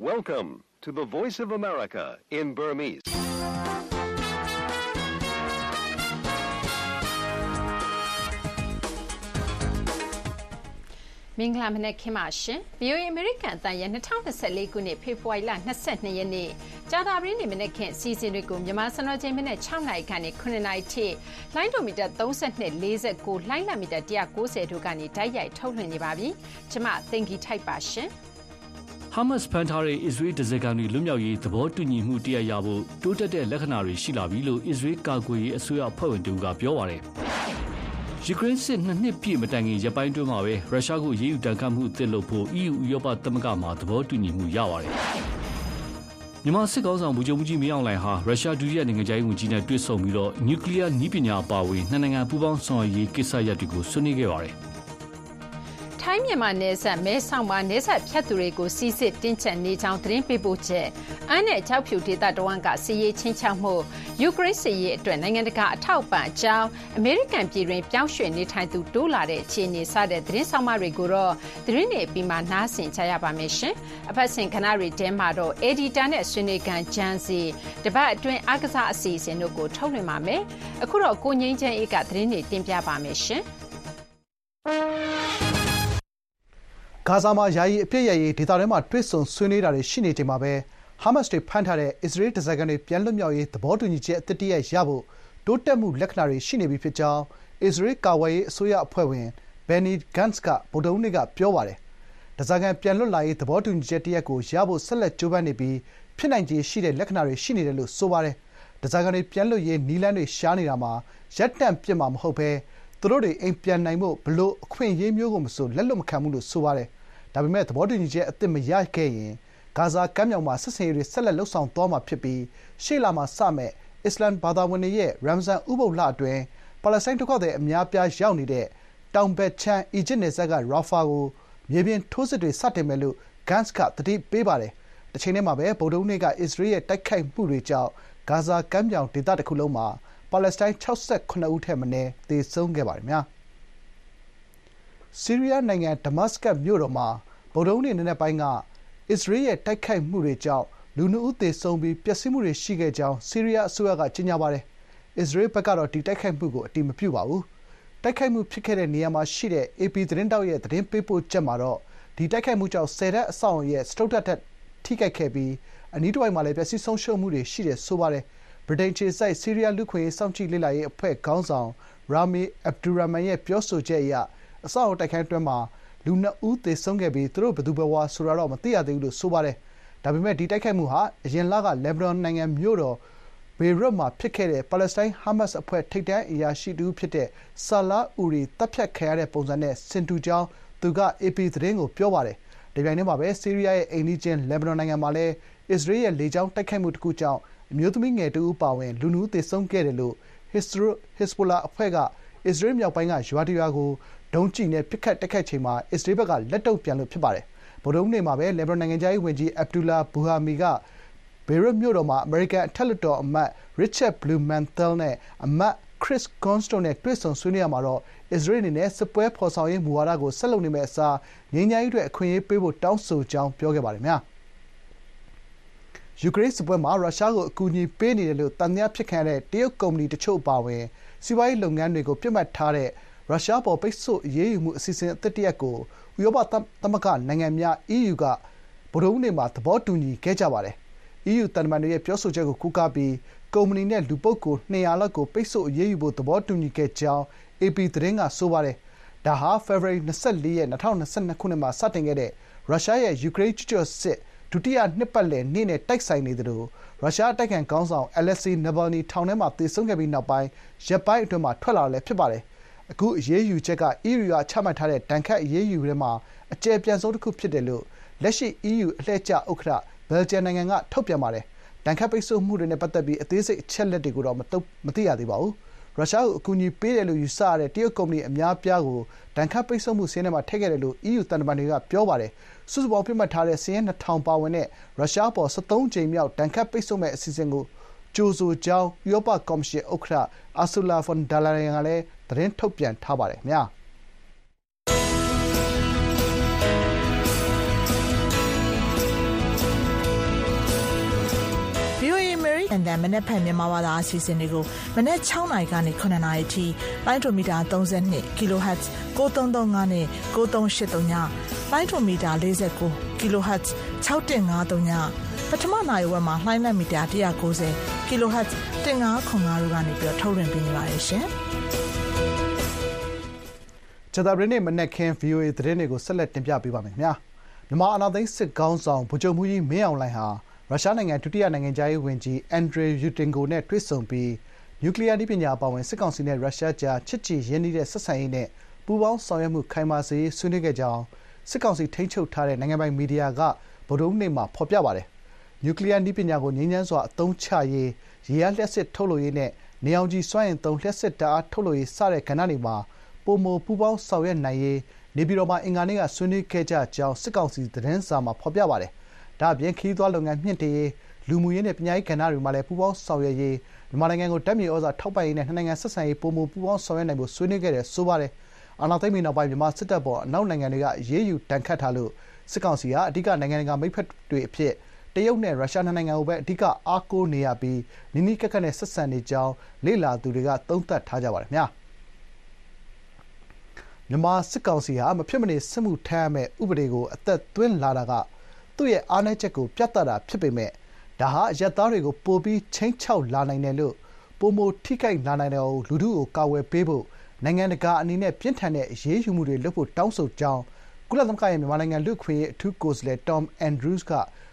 Welcome to the Voice of America in Burmese. ။မင်္ဂလာမနက်ခင်းပါရှင်။ VOA American အသံရဲ့2024ခုနှစ်ဖေဖော်ဝါရီလ22ရက်နေ့ကြာသပတေးနေ့မနက်ခင်းစီစဉ်တွေကိုမြန်မာစံတော်ချိန်မနေ့6နာရီခန့်နဲ့9နာရီထိလိုင်းဒိုမီတာ32 49လိုင်းလမီတာ190တို့ကနေတိုက်ရိုက်ထုတ်လွှင့်နေပါပြီ။ကျွန်မသင်္ကီထိုက်ပါရှင်။ ဟာမတ်ဖန်ထားတဲ့အစ္စရေးဒဇက်ကန်တွေလွတ်မြောက်ရေးသဘောတူညီမှုတရရဖို့တိုးတက်တဲ့လက္ခဏာတွေရှိလာပြီလို့အစ္စရေးကာကွယ်ရေးအစိုးရအဖွဲ့ဝင်တူကပြောပါတယ်။ယူကရိန်းစစ်နှစ်နှစ်ပြည့်မတိုင်ခင်ရပ်ပိုင်းတွင်းမှာပဲရုရှားကိုရေးယူတန်ခတ်မှုအသစ်လုပ်ဖို့ EU ဥရောပသမဂ္ဂမှသဘောတူညီမှုရပါတယ်။မြန်မာစစ်ကောင်ဆောင်ဗိုလ်ချုပ်မှုကြီးမင်းအောင်လှိုင်ဟာရုရှားဒုတိယနိုင်ငံခြားရေးဝန်ကြီးနဲ့တွေ့ဆုံပြီးတော့နျူကလ িয়ার နည်းပညာအပါအဝင်နှစ်နိုင်ငံပူးပေါင်းဆောင်ရွက်ရေးကိစ္စရပ်တွေကိုဆွေးနွေးခဲ့ပါတယ်။ ထိုင်းမြန်မာနယ်စပ်မဲဆောက်မှာနယ်စပ်ဖြတ်သူတွေကိုစီစစ်တင်းကျပ်နေကြောင်းသတင်းပေးပို့ချက်အမ်းနဲ့ကြောက်ဖြူဒေသတဝန်းကစီရေးချင်းချောက်မှုယူကရိန်းစီရေးအတွက်နိုင်ငံတကာအထောက်ပံ့အကြောင်းအမေရိကန်ပြည်တွင်ပြောင်းရွှေ့နေထိုင်သူတိုးလာတဲ့အခြေအနေစတဲ့သတင်းဆောင်မတွေကိုတော့သတင်းတွေပြီးမှနားဆင်ကြရပါမယ်ရှင်အဖက်စင်ခဏတွေတဲမှာတော့ editor နဲ့ဆွေးနွေးကန်ဂျန်စီတပတ်အတွင်းအားကစားအစီအစဉ်တို့ကိုထုတ်လွှင့်ပါမယ်အခုတော့ကိုငိမ့်ချမ်းအေးကသတင်းတွေတင်ပြပါမယ်ရှင် ဂါဇာမှာ ယာယီအပစ်ရပ်ရေး ဒေသတွင်းမှာ တွေ့ဆုံဆွေးနွေးတာတွေ ရှိနေချိန်မှာပဲ ဟာမတ်စ်တွေဖမ်းထားတဲ့ အစ္စရေးဓားစာခံတွေ ပြန်လွတ်မြောက်ရေး သဘောတူညီချက်အသစ်တရပ်ရဖို့ တိုးတက်မှုလက္ခဏာတွေ ရှိနေပြီဖြစ်ကြောင်း အစ္စရေးကာကွယ်ရေးအစိုးရအဖွဲ့ဝင်ဘန်နီဂန့်စ်ကဗုဒ္ဓဟူးနေ့က ပြောပါတယ်။ဓားစာခံပြန်လွတ်လာရေး သဘောတူညီချက်တရပ်ကိုရဖို့ ဆက်လက်ကြိုးပမ်းနေပြီး ဖြစ်နိုင်ခြေရှိတဲ့ လက္ခဏာတွေ ရှိနေတယ်လို့ ဆိုပါတယ်။ဓားစာခံတွေပြန်လွတ်ရေး နည်းလမ်းတွေရှာနေတာမှာ ရပ်တန့်ပစ်မှာမဟုတ်ဘဲ သူတို့တွေ အိမ်ပြန်နိုင်ဖို့ ဘယ်လိုအခွင့်အရေးမျိုးကိုမဆို လက်လွှတ်မခံဘူးလို့ ဆိုပါတယ်။ ဒါပေမဲ့ သဘောတူညီချက်အသစ်မရခဲ့ရင် ဂါဇာကမ်းမြောင်မှာ စစ်ဆင်ရေးတွေ ဆက်လက် လုပ်ဆောင်သွားမှာဖြစ်ပြီး ရှေ့လမှာစမယ့် အစ္စလာမ်ဘာသာဝင်တွေရဲ့ရမ်ဇန် ဥပုသ်လအတွင်း ပါလက်စတိုင်းဒုက္ခသည် အများအပြား ရောက်နေတဲ့ တောင်ဘက်ခြမ်း အီဂျစ်နယ်စပ်က ရာဖာကို မြေပြင်ထိုးစစ်တွေ စတင်မယ်လို့ ဂန့်စ်က သတိပေးပါတယ်။တချိန်တည်းမှာပဲ ဗုဒ္ဓဟူးနေ့က အစ္စရေးရဲ့ တိုက်ခိုက်မှုတွေကြောင့် ဂါဇာကမ်းမြောင်ဒေသတခုလုံးမှာ ပါလက်စတိုင်း ၆၇ ဦးထက်မနည်း သေဆုံးခဲ့ပါတယ်။ ဆီးရီးယားနိုင်ငံ ဒမတ်စကတ်မြို့တော်မှာ ဗုဒ္ဓဟူးနေ့ နံနက်ပိုင်းက အစ္စရေးရဲ့ တိုက်ခိုက်မှုတွေကြောင့် လူနှစ်ဦး သေဆုံးပြီး ပျက်စီးမှုတွေ ရှိခဲ့ကြောင်း ဆီးရီးယား အစိုးရက ကြေညာပါတယ်။အစ္စရေးဘက်ကတော့ ဒီတိုက်ခိုက်မှုကို အတည်မပြုပါဘူး။တိုက်ခိုက်မှုဖြစ်ခဲ့တဲ့နေရာမှာရှိတဲ့ အေပီသတင်းထောက်ရဲ့ သတင်းပေးပို့ချက်မှာတော့ ဒီတိုက်ခိုက်မှုကြောင့်ဆယ်ထပ် အဆောက်အအုံရဲ့ စတုတ္ထထပ် ထိခိုက်ခဲ့ပြီး အနီးတဝိုက်မှာလည်း ပျက်စီးဆုံးရှုံးမှုတွေ ရှိတယ်ဆိုပါတယ်။ဗြိတိန်အခြေစိုက် ဆီးရီးယား လူ့အခွင့်အရေး စောင့်ကြည့်လေ့လာရေးအဖွဲ့ ခေါင်းဆောင် ရာမီ အက်ဘ်ဒူရာမန် ရဲ့ ပြောဆိုချက်အရ အဆောက်အအုံတိုက်ခိုက်မှုအတွင်းမှာလူနှစ်ဦးသေဆုံးခဲ့ပြီးသူတို့ဘယ်သူဘယ်ဝါဆိုတာတော့မသိရသေးဘူးလို့ဆိုပါတယ်။ဒါပေမဲ့ဒီတိုက်ခိုက်မှုဟာအရင်လကလက်ဘနွန်နိုင်ငံမြို့တော်ဘေရွတ်မှာဖြစ်ခဲ့တဲ့ပါလက်စတိုင်းဟာမတ်စ်အဖွဲ့ထိပ်တန်းအရာရှိတဦးဖြစ်တဲ့ဆာလာအူရီသတ်ဖြတ်ခံရတဲ့ပုံစံနဲ့ဆင်တူကြောင်းသူကအေပီသတင်းကိုပြောပါတယ်။တပြိုင်တည်းမှာပဲဆီးရီးယားရဲ့အိမ်နီးချင်းလက်ဘနွန်နိုင်ငံမှာလည်းအစ္စရေးရဲ့လေကြောင်းတိုက်ခိုက်မှုတခုကြောင့်အမျိုးသမီးငယ်တဦးအပါအဝင်လူနှစ်ဦးသေဆုံးခဲ့တယ်လို့ဟစ်ဇ်ဘိုလာအဖွဲ့ကအစ္စရေးမြောက်ပိုင်းကရွာတရွာကို ဒုံးကျည်နဲ့ ပစ်ခတ်တိုက်ခိုက်ချိန်မှာ အစ္စရေးဘက်က လက်တုံ့ပြန်လို့ ဖြစ်ပါတယ်။ဗုဒ္ဓဟူးနေ့မှာပဲ လက်ဘနွန်နိုင်ငံခြားရေးဝန်ကြီးအဗ်ဒူလာဘူဟာမီကဘေရွတ်မြို့တော်မှာ အမေရိကန် အထက်လွှတ်တော်အမတ်ရစ်ချက်ဘလူးမန်သဲလ်နဲ့ အမတ်ခရစ်ဂွန်စတိုနဲ့ တွေ့ဆုံဆွေးနွေးရာမှာတော့ အစ္စရေးအနေနဲ့ စစ်ပွဲဖော်ဆောင်ရေး မူဝါဒကို ဆက်လုပ်နေမယ့်အစား ငြိမ်းချမ်းရေးအတွက် အခွင့်အရေးပေးဖို့ တောင်းဆိုကြောင်း ပြောခဲ့ပါတယ်။ယူကရိန်းစစ်ပွဲမှာ ရုရှားကို အကူအညီပေးနေတယ်လို့ သံသယဖြစ်ခံရတဲ့ တရုတ်ကုမ္ပဏီတချို့ အပါအဝင် စီးပွားရေးလုပ်ငန်းတွေကို ပစ်မှတ်ထားတဲ့ ရုရှားအပေါ်ပိတ်ဆို့အရေးယူမှုအစီအစဉ်အသစ်တရပ်ကိုဥရောပသမဂ္ဂနိုင်ငံများ (EU) ကဗုဒ္ဓဟူးနေ့မှာသဘောတူညီခဲ့ကြပါတယ်။ EU သံတမန်တွေရဲ့ပြောဆိုချက်ကိုကိုးကားပြီးကုမ္ပဏီနဲ့လူပုဂ္ဂိုလ်၂၀၀လောက်ကိုပိတ်ဆို့အရေးယူဖို့သဘောတူညီခဲ့ကြောင်းအေပီသတင်းကဆိုပါတယ်။ဒါဟာဖေဖော်ဝါရီ၂၄ရက်၂၀၂၂ခုနှစ်မှာစတင်ခဲ့တဲ့ရုရှားရဲ့ယူကရိန်းကျူးကျော်စစ်ဒုတိယနှစ်ပတ်လည်နေ့နဲ့တိုက်ဆိုင်နေသလိုရုရှားအတိုက်အခံခေါင်းဆောင်အလက်ဆီနာဗယ်လ်နီထောင်ထဲမှာသေဆုံးခဲ့ပြီးနောက်ပိုင်းရက်ပိုင်းအတွင်းမှာထွက်လာတာလည်းဖြစ်ပါတယ် အခုအရေးယူချက်က EU ကချမှတ်ထားတဲ့ ဒဏ်ခတ်အရေးယူထဲမှာ အကျယ်ပြန့်ဆုံးတခုဖြစ်တယ်လို့ လက်ရှိ EU အလှည့်ကျဥက္ကဋ္ဌ ဘယ်လ်ဂျီယံနိုင်ငံက ထုတ်ပြန်ပါတယ်။ဒဏ်ခတ်ပိတ်ဆို့မှုတွေနဲ့ ပတ်သက်ပြီး အသေးစိတ်အချက်အလက်တွေကိုတော့ မသိရသေးပါဘူး။ရုရှားကို အကူအညီပေးတယ်လို့ ယူဆရတဲ့ တရုတ်ကုမ္ပဏီအများအပြားကို ဒဏ်ခတ်ပိတ်ဆို့မှုစာရင်းထဲမှာ ထည့်ခဲ့တယ်လို့ EU သံတမန်တွေက ပြောပါတယ်။စုစုပေါင်း ပစ်မှတ်ထားတဲ့ စာရင်း ၂,၀၀၀ ပါဝင်တဲ့ ရုရှားအပေါ် ၁၃ ကြိမ်မြောက် ဒဏ်ခတ်ပိတ်ဆို့မယ့် အစီအစဉ်ကို ကြိုဆိုကြောင်း ဥရောပကော်မရှင်ဥက္ကဋ္ဌ Ursula von der Leyen ကလည်း သတင်းထုတ်ပြန်ထားပါတယ်ခင်ဗျာ and then မနေ့ဖက်မြန်မာဘာသာအစီအစဉ်တွေကိုမနေ့6နာရီကနေ9နာရီထိလိုင်းဒိုမီတာ32 kHz 9335နဲ့9383ညလိုင်းဒိုမီတာ49 kHz 6153ည ပထမနိုင်ဝက်မှာလှိုင်းလက်မီတာ190 kHz 1505တို့ကနေပြီးတော့ထုတ်လွှင့်ပေးနေပါတယ်ရှင်။ကြာသပတေးနေ့မနက်ခင်း VOA သတင်းတွေကိုဆက်လက်တင်ပြပေးပါမယ်ခင်ဗျာ။မြန်မာအာဏာသိမ်းစစ်ခေါင်းဆောင်ဗိုလ်ချုပ်မှူးကြီးမင်းအောင်လှိုင်ဟာရုရှားနိုင်ငံဒုတိယနိုင်ငံခြားရေးဝန်ကြီးအန်ဒရေယူတင်ကိုနဲ့တွေ့ဆုံပြီးနျူကလီးယားနည်းပညာအပါအဝင်စစ်ကောင်စီနဲ့ရုရှားကြားချစ်ကြည်ရင်းနှီးတဲ့ဆက်ဆံရေးနဲ့ပူးပေါင်းဆောင်ရွက်မှုခိုင်မာစေရေးဆွေးနွေးခဲ့ကြောင်းစစ်ကောင်စီထိန်းချုပ်ထားတဲ့နိုင်ငံပိုင်မီဒီယာကဗုဒ္ဓဟူးနေ့မှာဖော်ပြပါတယ်။ နျူကလီးယားနည်းပညာကို ငြိမ်းချမ်းစွာ အသုံးချရေး၊ရေအားလျှပ်စစ်ထုတ်လုပ်ရေးနဲ့ နေရောင်ခြည်စွမ်းအင်သုံး လျှပ်စစ်ဓာတ်အားထုတ်လုပ်ရေး စတဲ့ ကဏ္ဍတွေမှာ ပိုမို ပူးပေါင်းဆောင်ရွက်နိုင်ရေး နေပြည်တော်မှာ အင်္ဂါနေ့က ဆွေးနွေးခဲ့ကြကြောင်း စစ်ကောင်စီ သတင်းစာမှာ ဖော်ပြပါတယ်။ဒါ့အပြင် ခရီးသွားလုပ်ငန်း မြှင့်တင်ရေး၊လူမှုရေးနဲ့ ပညာရေးကဏ္ဍတွေမှာလည်း ပူးပေါင်းဆောင်ရွက်ရေး၊မြန်မာနိုင်ငံကို ဓာတ်မြေဩဇာထောက်ပံ့ရေးနဲ့ နှစ်နိုင်ငံဆက်ဆံရေး ပိုမို ပူးပေါင်းဆောင်ရွက်နိုင်ဖို့ ဆွေးနွေးခဲ့တယ်ဆိုပါတယ်။အာဏာသိမ်းပြီးနောက်ပိုင်း မြန်မာစစ်တပ်အပေါ် အနောက်နိုင်ငံတွေက အရေးယူ ဒဏ်ခတ်ထားလို့ စစ်ကောင်စီဟာ အဓိက နိုင်ငံတကာ မိတ်ဖက်တွေအဖြစ် တရုတ်နဲ့ ရုရှား နှစ်နိုင်ငံကိုပဲ အဓိက အားကိုးနေရပြီး နီးနီးကပ်ကပ်နဲ့ ဆက်ဆံနေကြောင်း လေ့လာသူတွေက သုံးသပ်ထားကြပါတယ် မြန်မာစစ်ကောင်စီဟာ မဖြစ်မနေ စစ်မှုထမ်းရမယ့် ဥပဒေကို အသက်သွင်းလာတာက သူ့ရဲ့ အားနည်းချက်ကို ပြသတာဖြစ်ပေမယ့် ဒါဟာ အရပ်သားတွေကို ပိုပြီး ခြိမ်းခြောက်လာနိုင်တယ်လို့ ပိုမို ထိခိုက်လာနိုင်တာကို လူထုကို ကာကွယ်ပေးဖို့ နိုင်ငံတကာအနေနဲ့ ပြင်းထန်တဲ့ အရေးယူမှုတွေလုပ်ဖို့ တောင်းဆိုကြောင်း ကုလသမဂ္ဂရဲ့ မြန်မာနိုင်ငံ လူ့အခွင့်အရေး အထူးကိုယ်စားလှယ် Tom Andrews က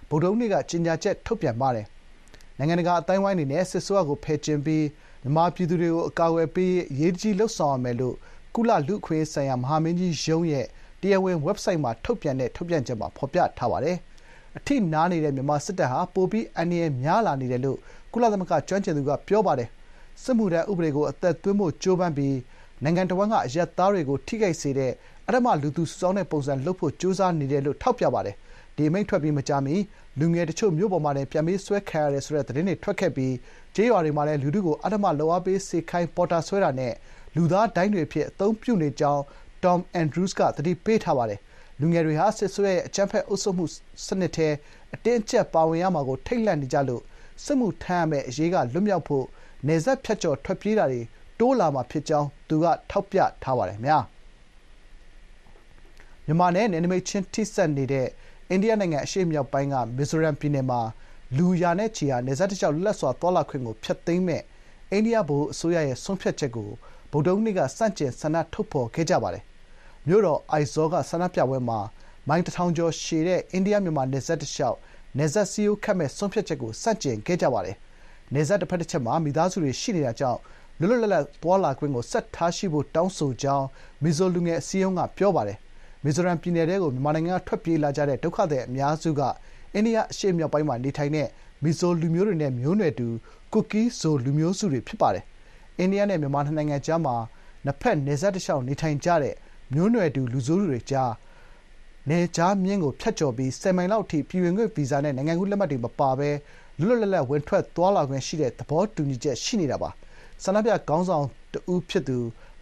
ဗုဒ္ဓဟူးနေ့က ကြေညာချက် ထုတ်ပြန်ပါတယ်။နိုင်ငံတကာ အသိုင်းအဝိုင်းအနေနဲ့ စစ်အစိုးရကို ဖယ်ကျဉ်ပြီး မြန်မာပြည်သူတွေကို အကာအကွယ်ပေးရေး အရေးတကြီး လုပ်ဆောင်ရမယ်လို့ ကုလ လူ့အခွင့်အရေးဆိုင်ရာ မဟာမင်းကြီးရုံးရဲ့ တရားဝင် ဝက်ဘ်ဆိုက်မှာ ထုတ်ပြန်တဲ့ ထုတ်ပြန်ချက်မှာ ဖော်ပြထားပါတယ်။အထိနားနေတဲ့ မြန်မာစစ်တပ်ဟာ ပိုပြီး အန္တရာယ်များလာနေတယ်လို့ ကုလသမဂ္ဂ ကျွမ်းကျင်သူက ပြောပါတယ်။စစ်မှုထမ်းဥပဒေကို အသက်သွင်းဖို့ ကြိုးပမ်းပြီး နိုင်ငံတဝန်းက အရပ်သားတွေကို ထိခိုက်စေတဲ့ အဓမ္မ လူသူစုဆောင်းတဲ့ပုံစံလုပ်ဖို့ ကြိုးစားနေတယ်လို့ ထောက်ပြပါတယ်။ ဒီအမိန့်ထွက်ပြီးမကြာမီ လူငယ်တချို့မြို့ပေါ်မှာတင်ပြန်ပေးဆွဲခံရတယ်ဆိုတဲ့သတင်းတွေထွက်ခဲ့ပြီးကျေးရွာတွေမှာလည်းလူထုကိုအဓမ္မလုပ်အားပေးစေခိုင်းပေါ်တာဆွဲတာနဲ့လူသားဒိုင်းတွေအဖြစ်အသုံးပြုနေကြောင်း Tom Andrews ကသတိပေးထားပါတယ်။လူငယ်တွေဟာစစ်အစိုးရရဲ့အကြမ်းဖက်အုပ်ချုပ်မှုစနစ်ထဲအတင်းအကျပ်ပါဝင်ရမှာကိုထိတ်လန့်နေကြလို့စစ်မှုထမ်းရမယ့်အရေးကလွတ်မြောက်ဖို့နယ်စပ်ဖြတ်ကျော်ထွက်ပြေးတာတွေတိုးလာမှာဖြစ်ကြောင်းသူကထောက်ပြထားပါတယ်။မြန်မာနဲ့နယ်နိမိတ်ချင်းထိစပ်နေတဲ့ အိန္ဒိယနိုင်ငံအရှေ့မြောက်ပိုင်းက မီဇိုရမ်ပြည်နယ်မှာ လူရာနဲ့ချီဟာ နယ်စပ်တလျှောက် လွတ်လပ်စွာ သွားလာခွင့်ကို ဖျက်သိမ်းမယ့် အိန္ဒိယ ဗဟိုအစိုးရရဲ့ ဆုံးဖြတ်ချက်ကို ဗုဒ္ဓဟူးနေ့က ဆန့်ကျင် ဆန္ဒထုတ်ဖော်ခဲ့ကြပါတယ်။မြို့တော် အိုက်ဇောလ်က ဆန္ဒပြပွဲမှာ မိုင်တထောင်ကျော်ရှည်တဲ့ အိန္ဒိယ-မြန်မာ နယ်စပ်တလျှောက် နယ်စပ်စည်းရိုးခတ်မယ့် ဆုံးဖြတ်ချက်ကို ဆန့်ကျင်ခဲ့ကြပါတယ်။နယ်စပ်တဘက်တချက်မှာ မိသားစုတွေ ရှိနေတာကြောင့် လွတ်လွတ်လပ်လပ် သွားလာခွင့်ကို ဆက်ထားရှိဖို့ တောင်းဆိုကြောင်း မီဇိုလူငယ်အစည်းအရုံးက ပြောပါတယ်။ မီဇိုရမ်ပြည်နယ်ထဲကို မြန်မာနိုင်ငံက ထွက်ပြေးလာကြတဲ့ ဒုက္ခသည်အများစုက အိန္ဒိယအရှေ့မြောက်ပိုင်းမှာ နေထိုင်တဲ့ မီဇိုလူမျိုးတွေနဲ့ မျိုးနွယ်တူ ကူကီးဇို လူမျိုးစုတွေ ဖြစ်ပါတယ်။အိန္ဒိယနဲ့ မြန်မာ နှစ်နိုင်ငံကြားမှာ နှစ်ဘက် နယ်စပ်တလျှောက် နေထိုင်ကြတဲ့ မျိုးနွယ်တူ လူဆိုးတွေကြား နယ်ခြားမျဉ်းကို ဖြတ်ကျော်ပြီး ၁၀ မိုင်လောက်အထိ ပြည်ဝင်ခွင့်ဗီဇာနဲ့ နိုင်ငံကူးလက်မှတ်တွေ မပါဘဲ လွတ်လွတ်လပ်လပ် ဝင်ထွက်သွားလာခွင့်ရှိတဲ့ သဘောတူညီချက် ရှိနေတာပါ။ဆန္ဒပြခေါင်းဆောင်တဦးဖြစ်သူ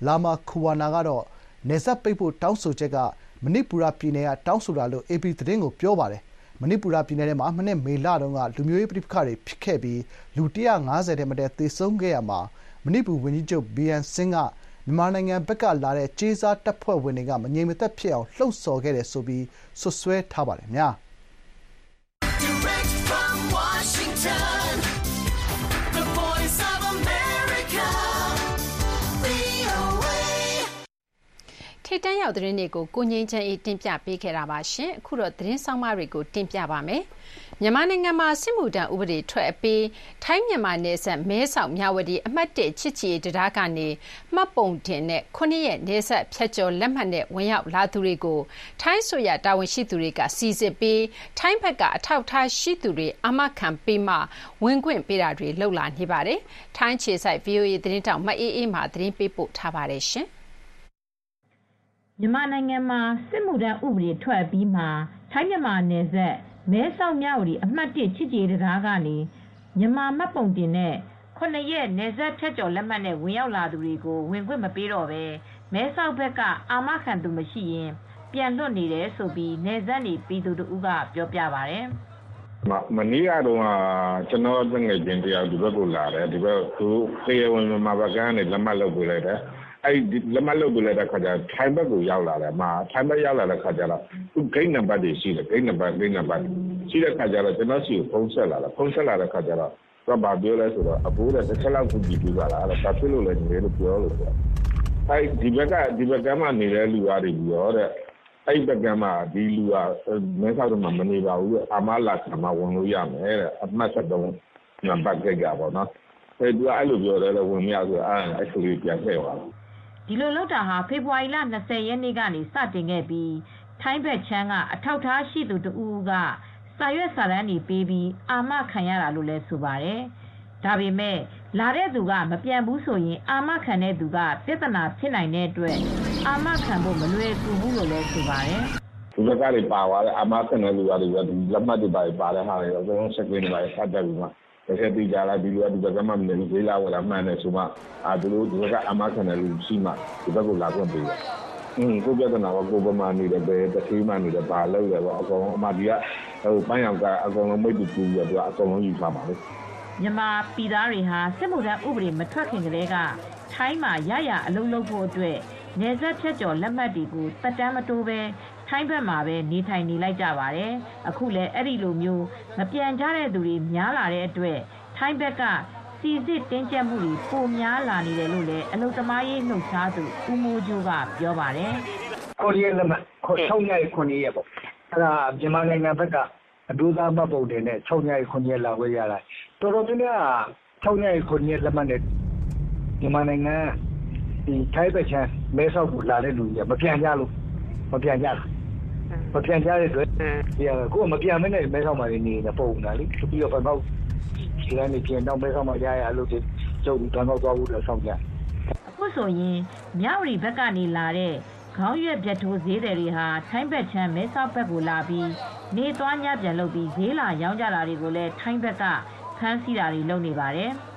လာမာ ခူဝါနာ ကတော့ နယ်စပ်ပိတ်ဖို့ တောင်းဆိုချက်က မဏိပူရပြည်နယ်က တောင်းဆိုတာလို့ အေပီသတင်းကို ပြောပါတယ်။မဏိပူရပြည်နယ်ထဲမှာ မနှစ် မေလတုန်းက လူမျိုးရေးပဋိပက္ခတွေ ဖြစ်ခဲ့ပြီး လူ ၁၅၀ ထက်မနည်း သေဆုံးခဲ့ရာမှာ မဏိပူဝန်ကြီးချုပ် ဘီရန်ဆင်းက မြန်မာနိုင်ငံဘက်ကလာတဲ့ ကြေးစားတပ်ဖွဲ့ဝင်တွေက မငြိမ်မသက်ဖြစ်အောင် လှုံ့ဆော်ခဲ့တယ်ဆိုပြီး စွပ်စွဲထားပါတယ်ခင်ဗျာ။ ထိတ်တန့်ရောက်သတင်းတွေကို ကိုငိမ့်ချမ်းအေးတင်ပြပေးခဲ့တာပါရှင်အခုတော့သတင်းဆောင်မတွေကိုတင်ပြပါမယ်မြန်မာနိုင်ငံမှာစစ်မှုထမ်းဥပဒေထွက်အပြီးထိုင်းမြန်မာနယ်စပ်မဲဆောက်မြဝတီအမှတ်၁ချစ်ချီတရားကနေမှတ်ပုံတင်တဲ့9ရက်နယ်စပ်ဖြတ်ကျော်လက်မှတ်နဲ့ဝင်ရောက်လာသူတွေကိုထိုင်းဆိုရတာဝန်ရှိသူတွေကစီစစ်ပြီးထိုင်းဘက်ကအထောက်ထားရှိသူတွေအမခံပေးမှဝင်ခွင့်ပေးတာတွေလှုပ်လာနေပါတယ်ထိုင်းခြေဆိုင် VOA သတင်းတောက်မအေးအေးမှသတင်းပေးပို့ထားပါတယ်ရှင် မြန်မာနိုင်ငံမှာ စစ်မှုထမ်းဥပဒေ ထွက်အပြီးမှာ ထိုင်းမြန်မာနယ်စပ် မဲဆောက်မြဝတီ အမှတ်၁ချစ်ကြည်ရေးတံတားကနေ မြန်မာမှတ်ပုံတင်တဲ့ခုနှစ်ရက် နယ်စပ်ဖြတ်ကျော်လက်မှတ်နဲ့ ဝင်ရောက်လာသူတွေကို ဝင်ခွင့်မပေးတော့ဘဲ မဲဆောက်ဘက်က အာမခံသူမရှိရင် ပြန်လွတ်နေတယ်ဆိုပြီးနယ်စပ်နေပြည်သူတို့ကပြောပြပါတယ်။"မမနေ့ကတော့ကျွန်တော်တငယ်ချင်းတယောက် ဒီဘက်ကိုလာတယ်ဒီဘက်သူတရားဝင်မှာဘက်ကနေလက်မှတ်လုပ်ပေးလိုက်တယ် အဲ့ဒီလက်မှတ်လုပ်ပေးလိုက်တဲ့ခါကျထိုင်ဘက်ကိုရောက်လာတယ်မှာထိုင်ဘက်ရောက်လာတဲ့ခါကျတော့သူဂိတ်နံပါတ်တွေရှိတယ်ဂိတ်နံပါတ်ဂိတ်နံပါတ်ရှိတဲ့ခါကျတော့ကျွန်တော်စီကိုဖုန်းဆက်လာတယ်ဖုန်းဆက်လာတဲ့ခါကျတော့တော့ဗာပြောလဲဆိုတော့အဖိုးတဲ့တစ်ချက်လောက်ကူကြည့်ပြပါလားအဲ့ဒါဘာဖြစ်လို့လဲညီလေးလို့ပြောလို့ဆိုအဲ့ဒီဘက်ကဒီဘက်ကမှနေတဲ့လူသားတွေပြောတဲ့အဲ့ဘက်ကမှဒီလူကမဲဆောက်တော့မှမနေပါဘူးအမလာကမှဝင်လို့ရမယ်တဲ့အမှတ်ဆက်တော့နံပါတ်ကြိတ်ကပေါ့နော်အဲ့သူအဲ့လိုပြောတယ်လေဝင်မရဆိုအဲ့အဲ့ကလေးပြန်ခဲ့သွားတယ် ဒီလိုလောက်တာဟာ ဖေဖော်ဝါရီလ20ရက်နေ့ကနေ စတင်ခဲ့ပြီး ထိုင်းဘက်ချမ်းက အထောက်ထားရှိသူတဦးက စာရွက်စာတမ်းတွေပေးပြီး အာမခံရတာလို့လည်း ဆိုပါတယ်။ဒါပေမဲ့ လာတဲ့သူက မပြန်ဘူးဆိုရင် အာမခံတဲ့သူက ပြဿနာဖြစ်နိုင်တဲ့အတွက် အာမခံဖို့ မလွယ်ကူဘူးလို့လည်း ဆိုပါတယ်။ဒီဘက်ကတွေပါသွားတယ်အမခနဲ့လူတွေကဒီလက်မှတ်တွေပါပါတဲ့ဟာတွေအကုန်လုံးစက်ကွင်းတွေပါဖတ်တတ်ပြီးမှ တကယ်ပြီးကြလားဒီလူကဒီဘက်ကမှမနေဘူးဈေးလာဝယ်လာမှန်းနေဆိုမှအာသူတို့ဒီဘက်ကအမခနဲ့လူရှိမှဒီဘက်ကိုလာခွင့်ပေးတယ်အင်းကိုပြဿနာကကိုပမာနေတယ်ပဲတတိမနေတယ်ပါလို့ရတော့အကုန်လုံးအမဒီကဟိုပန်းရောင်ကအကုန်လုံးမိတ်တူတူပြီးတော့အကုန်လုံးယူထားပါလေမြန်မာပြည်သားတွေဟာစစ်မှုထမ်းဥပဒေမထွက်ခင်ကတည်းကထိုင်းမှာရရအလုပ်လုပ်ဖို့အတွက်နေဆက်ဖြတ်ကျော်လက်မှတ်တွေကိုတက်တမ်းမတိုးပဲ ထိုင်းဘက်မှာပဲနေထိုင်နေလိုက်ကြပါတယ်။အခုလည်းအဲ့ဒီလိုမျိုးမပြန်ကြတဲ့သူတွေများလာတဲ့အတွက်ထိုင်းဘက်ကစီစစ်တင်းကျပ်မှုတွေပိုများလာနေတယ်လို့လည်းအလုပ်သမားရေးလှုပ်ရှားသူဦးမိုးကျိုးကပြောပါတယ်။ကိုရီးယားလက်မှတ်ခေါ်6ညရီ9ရက်ပေါ့အဲ့ဒါမြန်မာနိုင်ငံဘက်ကအဒိုးသားမှတ်ပုံတင်နဲ့6ညရီ9ရက်လာဝယ်ရတာတော်တော်များများ6ညရီ9ရက်လက်မှတ်နဲ့မြန်မာနိုင်ငံဒီထိုင်းဘက်ချမ်းမဲဆောက်ကိုလာတဲ့လူကြီးကမပြန်ကြလို့မပြန်ကြတာ မပြန်ကြတဲ့အတွက်ဒီကကိုကမပြန်မနဲ့မဲဆောက်မှာနေနေပုံတာလေပြီးတော့ဘယ်တော့ဒီကနေပြန်တော့မဲဆောက်မှာရရအလုပ်တွေကျုပ်တော့တော့သွားဖို့တော့ဆောင်ကြအခုဆိုရင်မြဝတီဘက်ကနေလာတဲ့ခေါင်းရွက်ပြတ်ထိုးဈေးတယ်တွေဟာထိုင်းဘက်ချမ်းမဲဆောက်ဘက်ကိုလာပြီးနေသွားညပြန်လုပ်ပြီးဈေးလာရောင်းကြတာတွေကိုလည်းထိုင်းဘက်ကဖမ်းဆီးတာတွေလုပ်နေပါတယ်။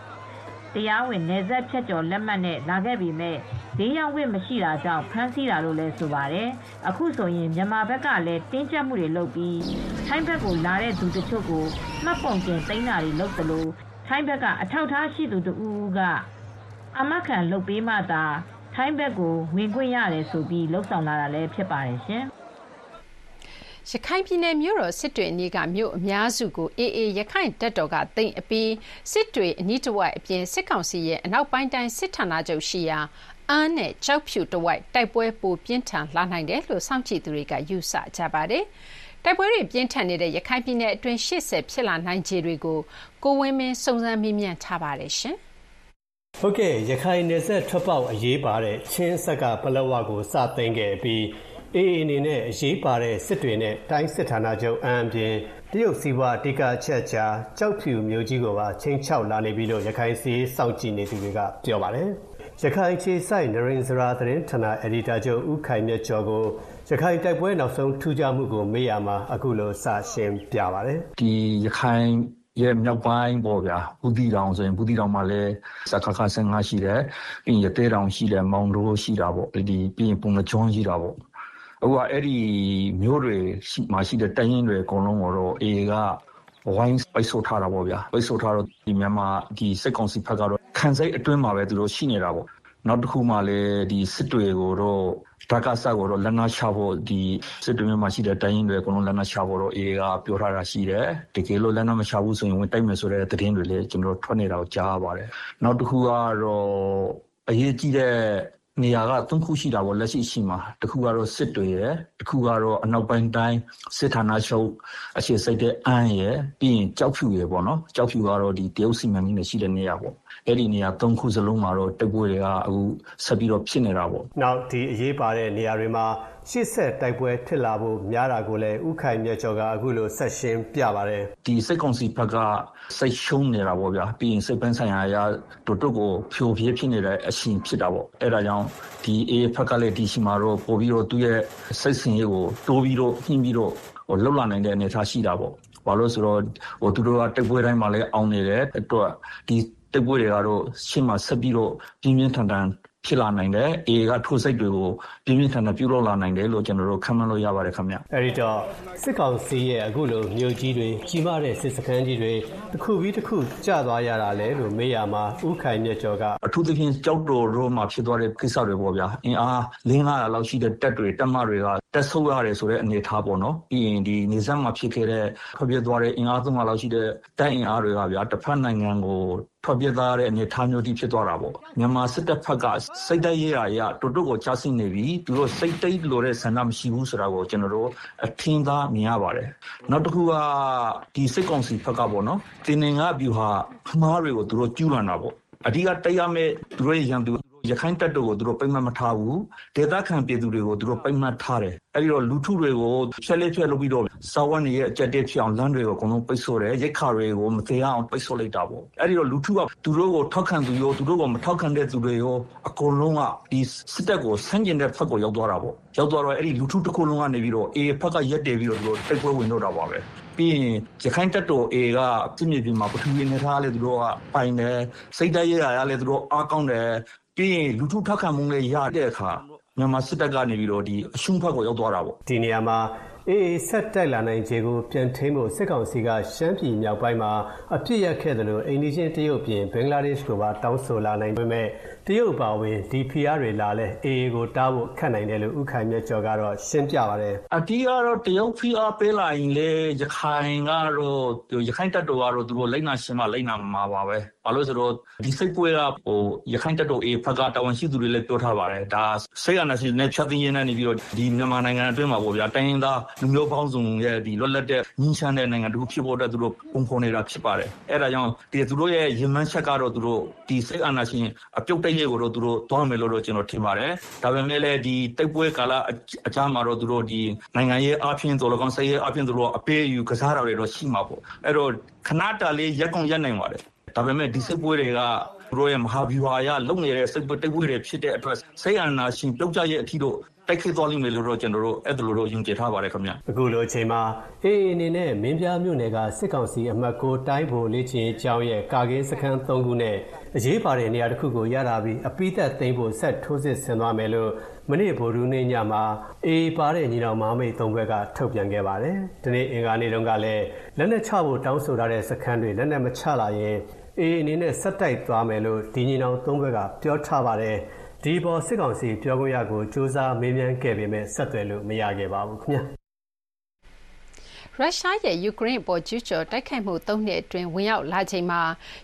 တရားဝင်နေဆက်ဖြတ်ကျော်လက်မှတ်နဲ့လာခဲ့ပြီးမဲ့ဈေးရောင်းဝင့်မရှိတာကြောင့်ဖမ်းဆီးတာလို့လည်းဆိုပါတယ်။အခုဆိုရင်မြန်မာဘက်ကလည်းတင်းကျပ်မှုတွေလုပ်ပြီးထိုင်းဘက်ကိုလာတဲ့သူတချို့ကိုမှတ်ပုံတင်သိမ်းတာတွေလုပ်သလိုထိုင်းဘက်ကအထောက်ထားရှိသူတဦးဦးကအမခံလုပ်ပေးမှသာထိုင်းဘက်ကိုဝင်ခွင့်ရတယ်ဆိုပြီးလှုပ်ဆောင်လာတာလည်းဖြစ်ပါတယ်ရှင်။ ရခိုင်ပြည်နယ်မြို့တော်စစ်တွေအနီးကမြို့အများစုကိုအေအေရခိုင်တပ်တော်ကသိမ်းအပြီးစစ်တွေအနီးတစ်ဝိုက်အပြင်စစ်ကောင်စီရဲ့အနောက်ပိုင်းတိုင်းစစ်ဌာနချုပ်ရှိရာအမ်းနဲ့ကျောက်ဖြူတစ်ဝိုက်တိုက်ပွဲပိုပြင်းထန်လာနိုင်တယ်လို့စောင့်ကြည့်သူတွေကယူဆကြပါတယ်။တိုက်ပွဲတွေပြင်းထန်နေတဲ့ရခိုင်ပြည်နယ်အတွင်းရှေ့ဆက်ဖြစ်လာနိုင်ခြေတွေကိုကိုဝင်းမင်းစုံစမ်းမေးမြန်းထားပါတယ်ရှင်။ဟုတ်ကဲ့ရခိုင်နယ်စပ်ထွက်ပေါက်အရေးပါတဲ့ချင်းဆက်ကပလက်ဝကိုစသိမ်းခဲ့ပြီး အေးအနေနဲ့အရေးပါတဲ့စစ်တွေနဲ့တိုင်းစစ်ဌာနချုပ်အံအပြင်တရုတ်စီးပွားအဓိကအချက်ချာကြောက်ဖြူမျိုးကြီးကိုပါချင်းချောက်လာနေပြီလို့ရခိုင်စီးစောင့်ကြည့်နေသူတွေကပြောပါတယ်ရခိုင်ခြေဆိုင်နရင်စရာသတင်းဌာနအယ်ဒီတာချုပ်ဦးခိုင်မြတ်ကျော်ကိုရခိုင်တိုက်ပွဲနောက်ဆုံးထူးခြားမှုကိုမေးရမှာအခုလိုစရှင်းပြပါတယ်ဒီရခိုင်ရဲ့မြောက်ပိုင်းပေါ့ဗျာဘူးတီတောင်ဆိုရင်ဘူးတီတောင်မှာလည်းစခခ15ရှိတယ်ပြီးရင်ရသေးတောင်ရှိတယ်မောင်တိုးရှိတာပေါ့ဒီပြီးရင်ပုံနှကျွန်းရှိတာပေါ့ အခုက အဲ့ဒီမျိုးတွေရှိမှရှိတဲ့တိုင်းရင်းတွေ အကုန်လုံးကိုတော့အေကဝိုင်းပိတ်ဆို့ထားတာပေါ့ဗျာ ပိတ်ဆို့ထားတော့ဒီမြန်မာဒီစစ်ကောင်စီဘက်ကတော့ ခံစိတ်အတွင်းမှာပဲ သူတို့ရှိနေတာပေါ့ နောက်တစ်ခုမှလည်းဒီစစ်တွေကိုတော့ဓာကဆတ်ကိုတော့ လက်နက်ချဖို့ဒီစစ်တွေမှာရှိတဲ့တိုင်းရင်းတွေ အကုန်လုံး လက်နက်ချဖို့တော့အေကပြောထားတာရှိတယ် တကယ်လို့ လက်နက်မချဘူးဆိုရင် ဝင်တိုက်မယ်ဆိုတဲ့ သတင်းတွေလည်း ကျွန်တော်တို့ ထွက်နေတာကို ကြားရပါတယ် နောက်တစ်ခုကတော့ အရေးကြီးတဲ့ နေရာကသုံးခုရှိတာပေါ့လက်ရှိရှိမှာတစ်ခုကတော့စစ်တွေရယ်တစ်ခုကတော့အနောက်ပိုင်းတိုင်းစစ်ဌာနချုပ်အခြေစိတ်တဲ့အန်းရယ်ပြီးရင်ကြောက်ဖြူရယ်ပေါ့နော်ကြောက်ဖြူကတော့ဒီတရုတ်စီမံကိန်းနဲ့ရှိတဲ့နေရာပေါ့အဲ့ဒီနေရာသုံးခုစလုံးမှာတော့တိုက်ပွဲတွေကအခုဆက်ပြီးတော့ဖြစ်နေတာပေါ့နောက်ဒီအရေးပါတဲ့နေရာတွေမှာ ရှေ့ဆက်တိုက်ပွဲဖြစ်လာဖို့များတာကိုလည်းဥခိုင်မြတ်ကျော်ကအခုလိုဆက်ရှင်းပြပါတယ်ဒီစိတ်ကောင်စီဘက်ကစိတ်ရှုံးနေတာပေါ့ဗျာပြီးရင်စိတ်ပန်းဆိုင်ရာအရာတို့တို့ကိုဖြိုပြဲဖြစ်နေတဲ့အရှင်ဖြစ်တာပေါ့အဲ့ဒါကြောင့်ဒီအေးဘက်ကလည်းဒီရှိမှာတော့ပို့ပြီးတော့သူ့ရဲ့စိတ်ဆင်ရေးကိုတိုးပြီးတော့နှင်းပြီးတော့ဟိုလှုပ်လာနိုင်တဲ့အနေအထားရှိတာပေါ့ဘာလို့ဆိုတော့ဟိုသူတို့ကတိုက်ပွဲတိုင်းမှာလည်းအောင်နေတယ်အတွက်ဒီတိုက်ပွဲတွေကတော့ရှင်းမှာဆက်ပြီးတော့ပြင်းပြင်းထန်ထန် ဖြဖြစ်လာနိုင်တယ်။ AA က ထိုးစစ်တွေကိုပြင်းပြင်းထန်ထန်ပြုလုပ်လာနိုင်တယ်လို့ ကျွန်တော်တို့ ခန့်မှန်းလို့ရပါတယ်ခင်ဗျ။အဲဒီတော့ စစ်ကောင်စီရဲ့ အခုလို မြို့ကြီးတွေ ကြီးမားတဲ့ စစ်စခန်းကြီးတွေတစ်ခုပြီးတစ်ခု ကျသွားရတာလဲလို့ မေးရမှာဥခိုင်မြတ်ကျော်က အထူးသဖြင့်ကြောက်တော်တို့မှာ ဖြစ်သွားတဲ့ကိစ္စတွေပေါ့ဗျာ အင်အား၄900လောက်ရှိတဲ့ တပ်တွေ တပ်မတွေကတက်ဆုပ်ရတယ်ဆိုတဲ့ အနေအထားပေါ့နော် ပြီးရင်ဒီနေဆက်မှာဖြစ်ခဲ့တဲ့ ထွက်ပြေးသွားတဲ့ အင်အား300လောက်ရှိတဲ့ တပ်အင်အားတွေကဗျာတစ်ဖက်နိုင်ငံကိုထွက်ပြေးသွားတဲ့အနေအထားမျိုးတိဖြစ်သွားတာပေါ့မြန်မာစစ်တပ်ဖက်ကစိတ်တိုက်ရရရတူတူကိုချဆင်းနေပြီသူတို့စိတ်တိတ်လို့တဲ့ဆန္ဒမရှိဘူးဆိုတာကိုကျွန်တော်တို့အထင်သာမြင်ရပါတယ်နောက်တစ်ခုကဒီစစ်ကောင်စီဖက်ကပေါ့နော်တင်နေငါဗျူဟာမှားတွေကိုသူတို့ကျူးလွန်တာပေါ့အဓိကတရားမဲ့သူတို့ရဲ့ရန်သူ ရခိုင်တပ်တို့ကိုသူတို့ပိတ်မှတ်မထားဘူးဒေသခံပြည်သူတွေကိုသူတို့ပိတ်မှတ်ထားတယ်အဲ့ဒီတော့လူထုတွေကိုဖြက်လက်ဖြက်လုပ်ပြီးတော့စာဝတ်နေရဲ့အကြက်တက်ဖြစ်အောင်လမ်းတွေကိုအကုန်လုံးပိတ်ဆို့တယ်ရိတ်ခါတွေကိုမသေးအောင်ပိတ်ဆို့လိုက်တာပေါ့အဲ့ဒီတော့လူထုကသူတို့ကိုထောက်ခံသူရောသူတို့ကိုမထောက်ခံတဲ့သူတွေရောအကုန်လုံးကဒီစစ်တပ်ကိုဆန့်ကျင်တဲ့ဖက်ကိုရောက်သွားတာပေါ့ရောက်သွားတော့အဲ့ဒီလူထုတစ်ခုလုံးကနေပြီးတော့အေဖက်ကရက်တယ်ပြီးတော့သူတို့တိုက်ပွဲဝင်တော့တာပါပဲပြီးရင်ရခိုင်တပ်တော် A ကပြည်မြေပြင်မှာပထဝီနေထားလဲသူတို့ကပိုင်တယ်စိတ်တိုက်ရရလဲသူတို့အားကောင်းတယ် ပြီးရင်လူထုထောက်ခံမှုလည်းရတဲ့အခါမြန်မာစစ်တပ်ကနေပြီးတော့ဒီအရှုံးဖက်ကိုရောက်သွားတာပေါ့ဒီနေရာမှာအေးဆက်တိုက်လာနိုင်ခြေကိုပြန်ထိန်းဖို့စစ်ကောင်စီကရှမ်းပြည်မြောက်ပိုင်းမှာအပြစ်ရက်ခဲ့တယ်လို့အိန္ဒိချင်းတရုတ်ပြင်ဘင်္ဂလားဒေ့ရှ်ကိုပါတောင်းဆိုလာနိုင်ပေမဲ့ တရုတ်ပါဝင်ဒီဖီအားတွေလာလဲအေးကိုတားဖို့ခက်နိုင်တယ်လို့ဥခိုင်မြတ်ကျော်ကတော့ရှင်းပြပါတယ်အတီးကတော့တရုတ်ဖီအားပေးလာရင်လေရခိုင်ကတော့ရခိုင်တပ်တော်ကတော့သူတို့လိမ့်နာရှင်မလိမ့်နာမှာပါပဲဘာလို့ဆိုတော့ဒီစိတ်ပွဲကဟိုရခိုင်တပ်တော် A ဖက်ကတာဝန်ရှိသူတွေလည်းပြောထားပါတယ်ဒါစိတ်အနာရှင်နဲ့ဖြတ်သိမ်းရင်းနဲ့နေပြီးတော့ဒီမြန်မာနိုင်ငံအတွင်းမှာပေါ့ဗျာတိုင်းရင်းသားလူမျိုးပေါင်းစုံရဲ့ဒီလွတ်လပ်တဲ့ညီချမ်းတဲ့နိုင်ငံတစ်ခုဖြစ်ဖို့အတွက်သူတို့ပုံဖော်နေတာဖြစ်ပါတယ်အဲ့ဒါကြောင့်ဒီသူတို့ရဲ့ရင်မှန်းချက်ကတော့သူတို့ဒီစိတ်အာဏာရှင်အပြုတ်တိုက်ရဲ့ကိုတော့သူတို့သွားမယ်လို့တော့ကျွန်တော်ထင်ပါတယ်ဒါပေမဲ့လည်းဒီတိုက်ပွဲကာလအကြားမှာတော့သူတို့ဒီနိုင်ငံရေးအပြင်တော်လကောင်စိတ်ရေးအပြင်သူတို့အပေးအယူကစားတာတွေတော့ရှိမှာပေါ့အဲ့တော့ခဏတာလေးရက်ကုန်ရက်နိုင်ပါတယ်ဒါပေမဲ့ဒီစိတ်ပွဲတွေကသူတို့ရဲ့မဟာဗျူဟာအရလုံနေတဲ့စိတ်ပွဲတိုက်ပွဲတွေဖြစ်တဲ့အတွက်စိတ်အာဏာရှင်ပြုတ်ကျရဲ့အထီတော့ တိုက်ခိုက်သွားလိမ့်မယ်လို့တော့ကျွန်တော်တို့အဲ့ဒါလိုတော့ယုံကြည်ထားပါတယ်ခင်ဗျအခုလိုအချိန်မှာအေးအနေနဲ့မင်းပြားမြို့နယ်ကစစ်ကောင်စီအမှတ်ကိုတိုင်းဖို့လေ့ကျင့်ကျောင်းရဲ့ကာကင်းစခန်း၃ခုနဲ့အရေးပါတဲ့နေရာတစ်ခုကိုရတာပြီးအပိသက်သိမ်းဖို့ဆက်ထိုးစစ်ဆင်သွားမယ်လို့မနေ့ဗိုလ်ရူးနေ့ညမှာအေးပါတဲ့ညီနောင်မမိတ်၃ဘက်ကထုတ်ပြန်ခဲ့ပါတယ်။ဒီနေ့အင်္ဂါနေ့တုန်းကလည်းလက်နက်ချဖို့တောင်းဆိုထားတဲ့စခန်းတွေလက်နက်မချလာရင်အေးအနေနဲ့ဆက်တိုက်သွားမယ်လို့ဒီညီနောင်၃ဘက်ကပြောထားပါတယ်။ ဒီပေါ် စစ်ကောင်စီပြောခွင့်ရကိုစူးစမ်းမေးမြန်းခဲ့ပေမဲ့ ဆက်သွယ်လို့ မရခဲ့ပါဘူးခင်ဗျာရုရှားရဲ့ယူကရိန်းအပေါ်ကျူးကျော်တိုက်ခိုက်မှု၃နှစ်အတွင်းဝင်ရောက်လာချိန်မှာ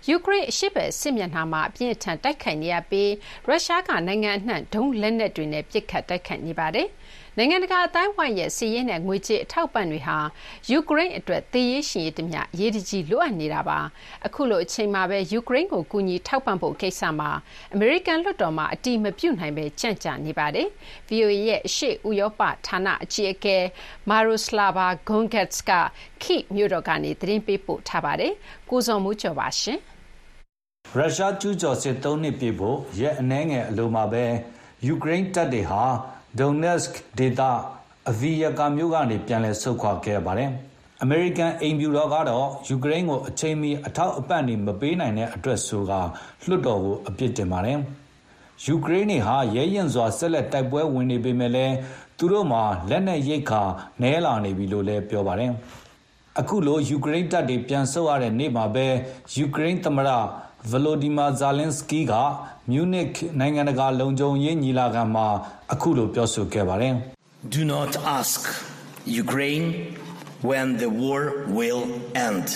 ယူကရိန်းအရှေ့ဘက်စစ်မျက်နှာမှာအပြင်းအထန်တိုက်ခိုက်နေရပြီးရုရှားကနိုင်ငံအနှံ့ဒုံးလက်နက်တွေနဲ့ပစ်ခတ်တိုက်ခိုက်နေပါတယ်။ နိုင်ငံတကာအသိုင်းအဝိုင်းရဲ့စစ်ရေးနဲ့ငွေကြေးအထောက်အပံ့တွေဟာယူကရိန်းအတွက်သေရေးရှင်ရေးတမျှအရေးတကြီးလိုအပ်နေတာပါ။အခုလိုအချိန်မှာပဲယူကရိန်းကိုကူညီထောက်ပံ့ဖို့ကိစ္စမှာအမေရိကန်လွှတ်တော်မှာအတည်မပြုနိုင်ဘဲကြန့်ကြာနေပါတယ်။ VOA ရဲ့အရှေ့ဥရောပဌာနအကြီးအကဲ Myroslava Gongadze က Kyiv မြို့တော်ကနေသတင်းပေးပို့ထားပါတယ်။ကိုဇော်မိုးကျော်ပါရှင်။ရုရှားကျူးကျော်စစ်၃နှစ်ပြည့်ဖို့ရက်အနည်းငယ်အလိုမှာပဲယူကရိန်းတပ်တွေဟာ Donetsk ဒေသ Avdiivka မြို့ကနေပြန်လည်ဆုတ်ခွာခဲ့ရပါတယ်။အမေရိကန်အိမ်ဖြူတော်ကတော့ယူကရိန်းကိုအချိန်မီအထောက်အပံ့တွေမပေးနိုင်တဲ့အတွက်ဆိုကာလွှတ်တော်ကိုအပြစ်တင်ပါတယ်။ယူကရိန်းတွေဟာရဲရင့်စွာဆက်လက်တိုက်ပွဲဝင်နေပေမဲ့လည်းသူတို့မှာလက်နက်ရိက္ခာနည်းလာနေပြီလို့လည်းပြောပါတယ်။အခုလိုယူကရိန်းတပ်တွေပြန်ဆုတ်ရတဲ့နေ့မှာပဲယူကရိန်းသမ္မတ Volodymyr Zelenskyy က မြူးနစ်နိုင်ငံတကာလုံခြုံရေးညီလာခံမှာ အခုလိုပြောဆိုခဲ့ပါတယ်။ Do not ask Ukraine when the war will end.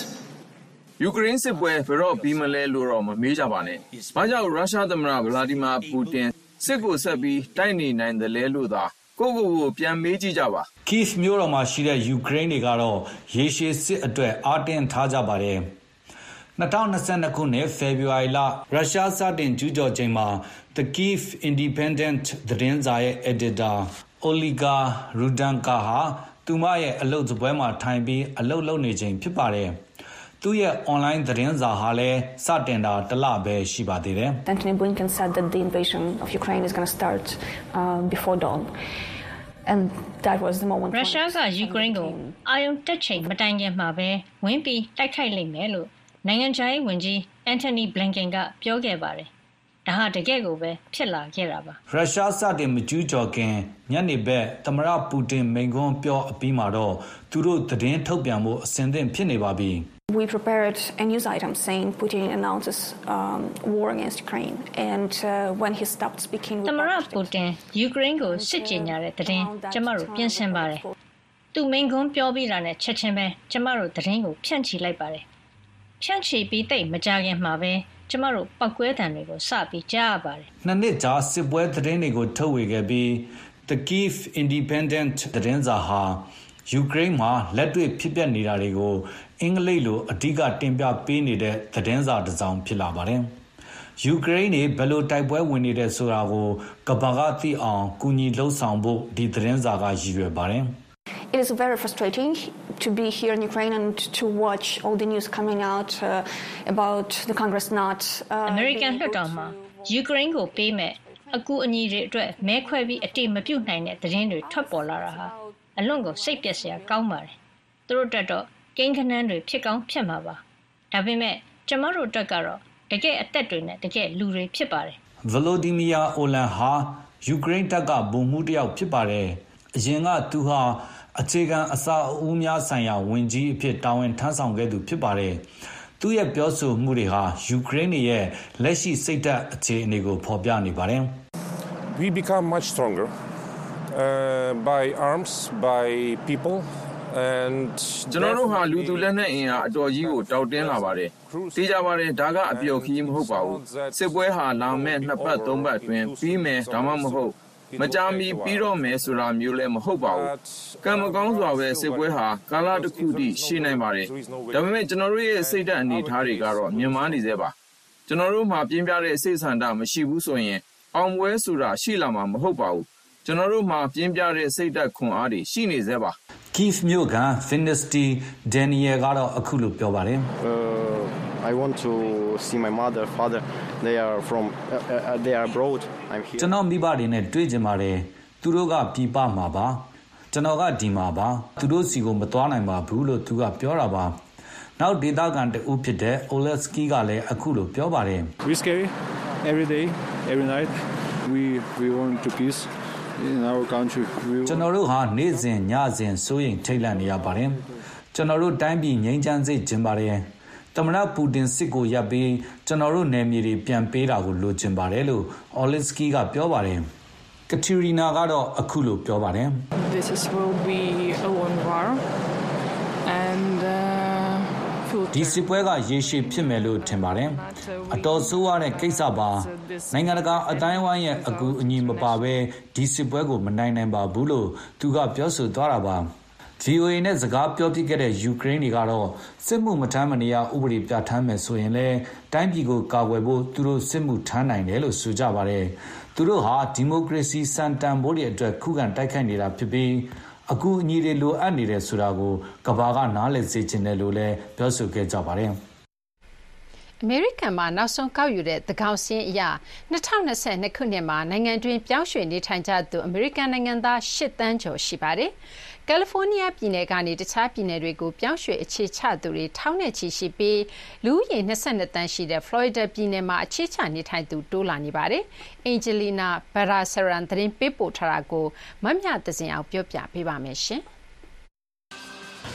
ယူကရိန်းစစ်ပွဲဘယ်တော့ပြီးမလဲလို့တော့မမေးကြပါနဲ့။ဘာကြောင့်ရုရှားသမ္မတဗလာဒီမာပူတင်စစ်ကိုဆက်ပြီးတိုက်နေနိုင်တယ်လဲလို့သာကိုကိုကိုပြန်မေးကြည့်ကြပါ Kyiv မြို့တော်မှာရှိတဲ့ယူကရိန်းတွေကတော့ရေရှည်စစ်အတွက်အားတင်းထားကြပါတယ်။ 2022ခုနှစ် ဖေဖော်ဝါရီလ ရုရှားစတင်ကျူးကျော်ချိန်မှာ The Kyiv Independent သတင်းစာရဲ့ editor Olga Rudenka ဟာ သူမရဲ့အလုပ်စပွဲမှာထိုင်ပြီး အလုပ်လုပ်နေချိန်ဖြစ်ပါတယ်။သူ့ရဲ့ online သတင်းစာဟာလည်း စတင်တာတလပဲရှိပါသေးတယ်။ Antony Blinken said that the invasion of Ukraine is going to start uh, before dawn. And that was the moment ရုရှားကယူကရိန်းကိုအာယုံတက်ချိန်မတိုင်ခင်မှာပဲဝင်ပြီးတိုက်ခိုက်လိမ့်မယ်လို့ နိုင်ငံခြားရေးဝန်ကြီးအန်တိုနီဘလင်ကန်ကပြောခဲ့ပါတယ်။ဒဒါဟာ တကယ့်ကိုပဲ ဖြစ်လာခဲ့တာပါ ရုရှားစတင်မကျူးကျော်ခင် ညနေဘက် သမရပူတင်မိန့်ခွန်းပြောအပြီးမှာတော့ သူတို့ သတင်းထုတ်ပြန်ဖို့အစဉ်သင့်ဖြစ်နေပါပြီ We prepared a news item saying Putin announces um, war against Ukraine, and uh, when he stopped speaking, we သမရ published ပူတင် ယူကရိန်းကို စစ်ကြေညာတဲ့သတင်း ကျမတို့ပြင်ဆင်ပါတယ် သူမိန့်ခွန်းပြောပြီးတာနဲ့ ချက်ချင်းပဲ ကျမတို့ သတင်းကို ဖြန့်ချီလိုက်ပါတယ် ဖြန့်ချီပြီးတိတ်မကြခင်မှာပဲကျမတို့ပောက်ကွဲတံတွေကိုစပြီးကြားရပါတယ်နှစ်နှစ်ကြာစစ်ပွဲသတင်းတွေကိုထုတ်ဝေခဲ့ပြီး The Kyiv Independent သတင်းစာဟာယူကရိန်းမှာလက်တွေ့ဖြစ်ပျက်နေတာတွေကိုအင်္ဂလိပ်လိုအဓိကတင်ပြပေးနေတဲ့သတင်းစာတစ်စောင်ဖြစ်လာပါတယ်။ယူကရိန်းနေဘယ်လိုတိုက်ပွဲဝင်နေတဲ့ဆိုတာကိုကမ္ဘာကသိအောင်ကူညီလှုံ့ဆော်ဖို့ဒီသတင်းစာကရည်ရွယ်ပါတယ်။ It is very frustrating to be here in Ukraine and to watch all the news coming out uh, about the Congress not. Uh, အမေရိကန်လွှတ်တော်မှာယူကရိန်းကိုပေးမဲ့အကူအညီတွေအတွက်မဲခွဲပြီးအတိမပြုတ်နိုင်တဲ့သတင်းတွေထွက်ပေါ်လာတာဟာအလွန်ကိုစိတ်ပျက်စရာကောင်းပါတယ်။သူတို့တက်တော့ကိန်းခနန်းတွေဖြစ်ကောင်းဖြစ်မှာပါ။ဒါပေမဲ့ကျမတို့တက်ကတော့တကယ်အသက်တွေနဲ့တကယ်လူတွေဖြစ်ပါတယ်ဗလိုဒီမီယာအိုလန်ဟာယူကရိန်းတပ်ကဗိုလ်မှူးတစ်ယောက်ဖြစ်ပါတယ်။အရင်ကသူဟာ အခြေခံအစာအုပ်များဆိုင်ရာဝန်ကြီးအဖြစ် တာဝန်ထမ်းဆောင်ခဲ့သူဖြစ်ပါတယ်။သူ့ရဲ့ပြောဆိုမှုတွေဟာ ယူကရိန်းရဲ့ လက်ရှိစိတ်ဓာတ်အခြေအနေကို ဖော်ပြနေပါတယ်။ we become much stronger uh, by arms, by people, and ကျွန်တော်တို့ဟာ လူသူလက်နက်အင်အား အတော်ကြီးကို တောက်တင်းလာပါတယ်။သိကြပါတယ် ဒါက အပျော်ခီးမဟုတ်ပါဘူး။စစ်ပွဲဟာ လာမဲ့နှစ်ပတ်သုံးပတ်အတွင်း ပြီးမယ် ဒါမှမဟုတ် မကြာမီပြီးတော့မယ်ဆိုတာမျိုးလည်းမဟုတ်ပါဘူး။ကံမကောင်းစွာပဲစစ်ပွဲဟာကာလတစ်ခုတည်းရှိနိုင်ပါတယ်။ဒါပေမဲ့ကျွန်တော်တို့ရဲ့စိတ်ဓာတ်အနေအထားတွေကတော့မြင်မာနေသေးပါ။ကျွန်တော်တို့မှာပြင်းပြတဲ့စိတ်ဆန္ဒမရှိဘူးဆိုရင် အောင်ပွဲဆိုတာရှိလာမှာမဟုတ်ပါဘူး။ကျွန်တော်တို့မှာပြင်းပြတဲ့စိတ်ဓာတ်ခွန်အားတွေရှိနေသေးပါ။ Kiev မြို့က Finisty Daniel ကတော့အခုလိုပြောပါတယ် Uh, I want to see my mother, father. They are from, uh, uh, they are abroad. I'm here. ကျွန်တော်မိဘတွေနဲ့တွေ့ကြပါတယ်သူတို့ကပြည်ပမှာပါကျွန်တော်ကဒီမှာပါသူတို့စီကိုမသွားနိုင်ပါဘူးလို့သူကပြောတာပါနောက်ဒေတာကန်တူဖြစ်တဲ့ Oleski ကလည်းအခုလိုပြောပါတယ် We scary every day, every night. We we want to peace in our country. We ကျွန်တော်တို့ဟာနေ့စဉ်ညစဉ်စိုးရိမ်ထိတ်လန့်နေရပါတယ်ကျွန်တော်တို့တိုင်းပြည်ငြိမ်းချမ်းစေချင်ပါတယ် တမရပူတင်စစ်ကိုရပ်ပြီးကျွန်တော်တို့နယ်မြေတွေပြန်ပေးတာကိုလိုချင်ပါတယ်လို့ Oleski ကပြောပါတယ်ကထရီနာကတော့အခုလိုပြောပါတယ် This is will be a long war, and uh, full ဒီစစ်ပွဲကရေရှည်ဖြစ်မယ်လို့ထင်ပါတယ်။အတော်ဆိုးရတဲ့ကိစ္စပါ။နိုင်ငံတကာအတိုင်းအဝိုင်းရဲ့အကူအညီမပါဘဲဒီစစ်ပွဲကိုမနိုင်နိုင်ပါဘူးလို့သူကပြောဆိုသွားတာပါ။ VOA နဲ့စကားပြောပြခဲ့တဲ့ ယူကရိန်းတွေကတော့ စစ်မှုမထမ်းမနေရဥပဒေပြဋ္ဌာန်းမယ်ဆိုရင်လည်း တိုင်းပြည်ကိုကာကွယ်ဖို့ သူတို့စစ်မှုထမ်းနိုင်တယ်လို့ဆိုကြပါတယ်။သူတို့ဟာ ဒီမိုကရေစီစံတန်ဖိုးတွေအတွက် ခုခံတိုက်ခိုက်နေတာဖြစ်ပြီး အကူအညီတွေလိုအပ်နေတယ်ဆိုတာကိုကဘာကနားလည်စေချင်တယ်လို့လည်း ပြောဆိုခဲ့ကြပါတယ်။ အမေရိကန်မှာ နောက်ဆုံးကောက်ယူတဲ့ သန်းခေါင်စာရင်းအရ2022ခုနှစ်မှာ နိုင်ငံတွင်း ပြောင်းရွှေ့နေထိုင်ကြသူ အမေရိကန်နိုင်ငံသား8သန်းကျော် ရှိပါတယ်။ကယ်လီဖိုးနီးယားပြည်နယ်ကနေ တခြားပြည်နယ်တွေကို ပြောင်းရွှေ့အခြေချသူတွေ ထောင်နဲ့ချီရှိပြီး လူဦးရေ22သန်းရှိတဲ့ ဖလော်ရီဒါပြည်နယ်မှာ အခြေချနေထိုင်သူ တိုးလာနေပါတယ်။အင်ဂျလီနာဘာရာဆရန်သတင်းပေးပို့ထားတာကို မမြသဇင်အောင်ပြောပြပေးပါမယ်ရှင်။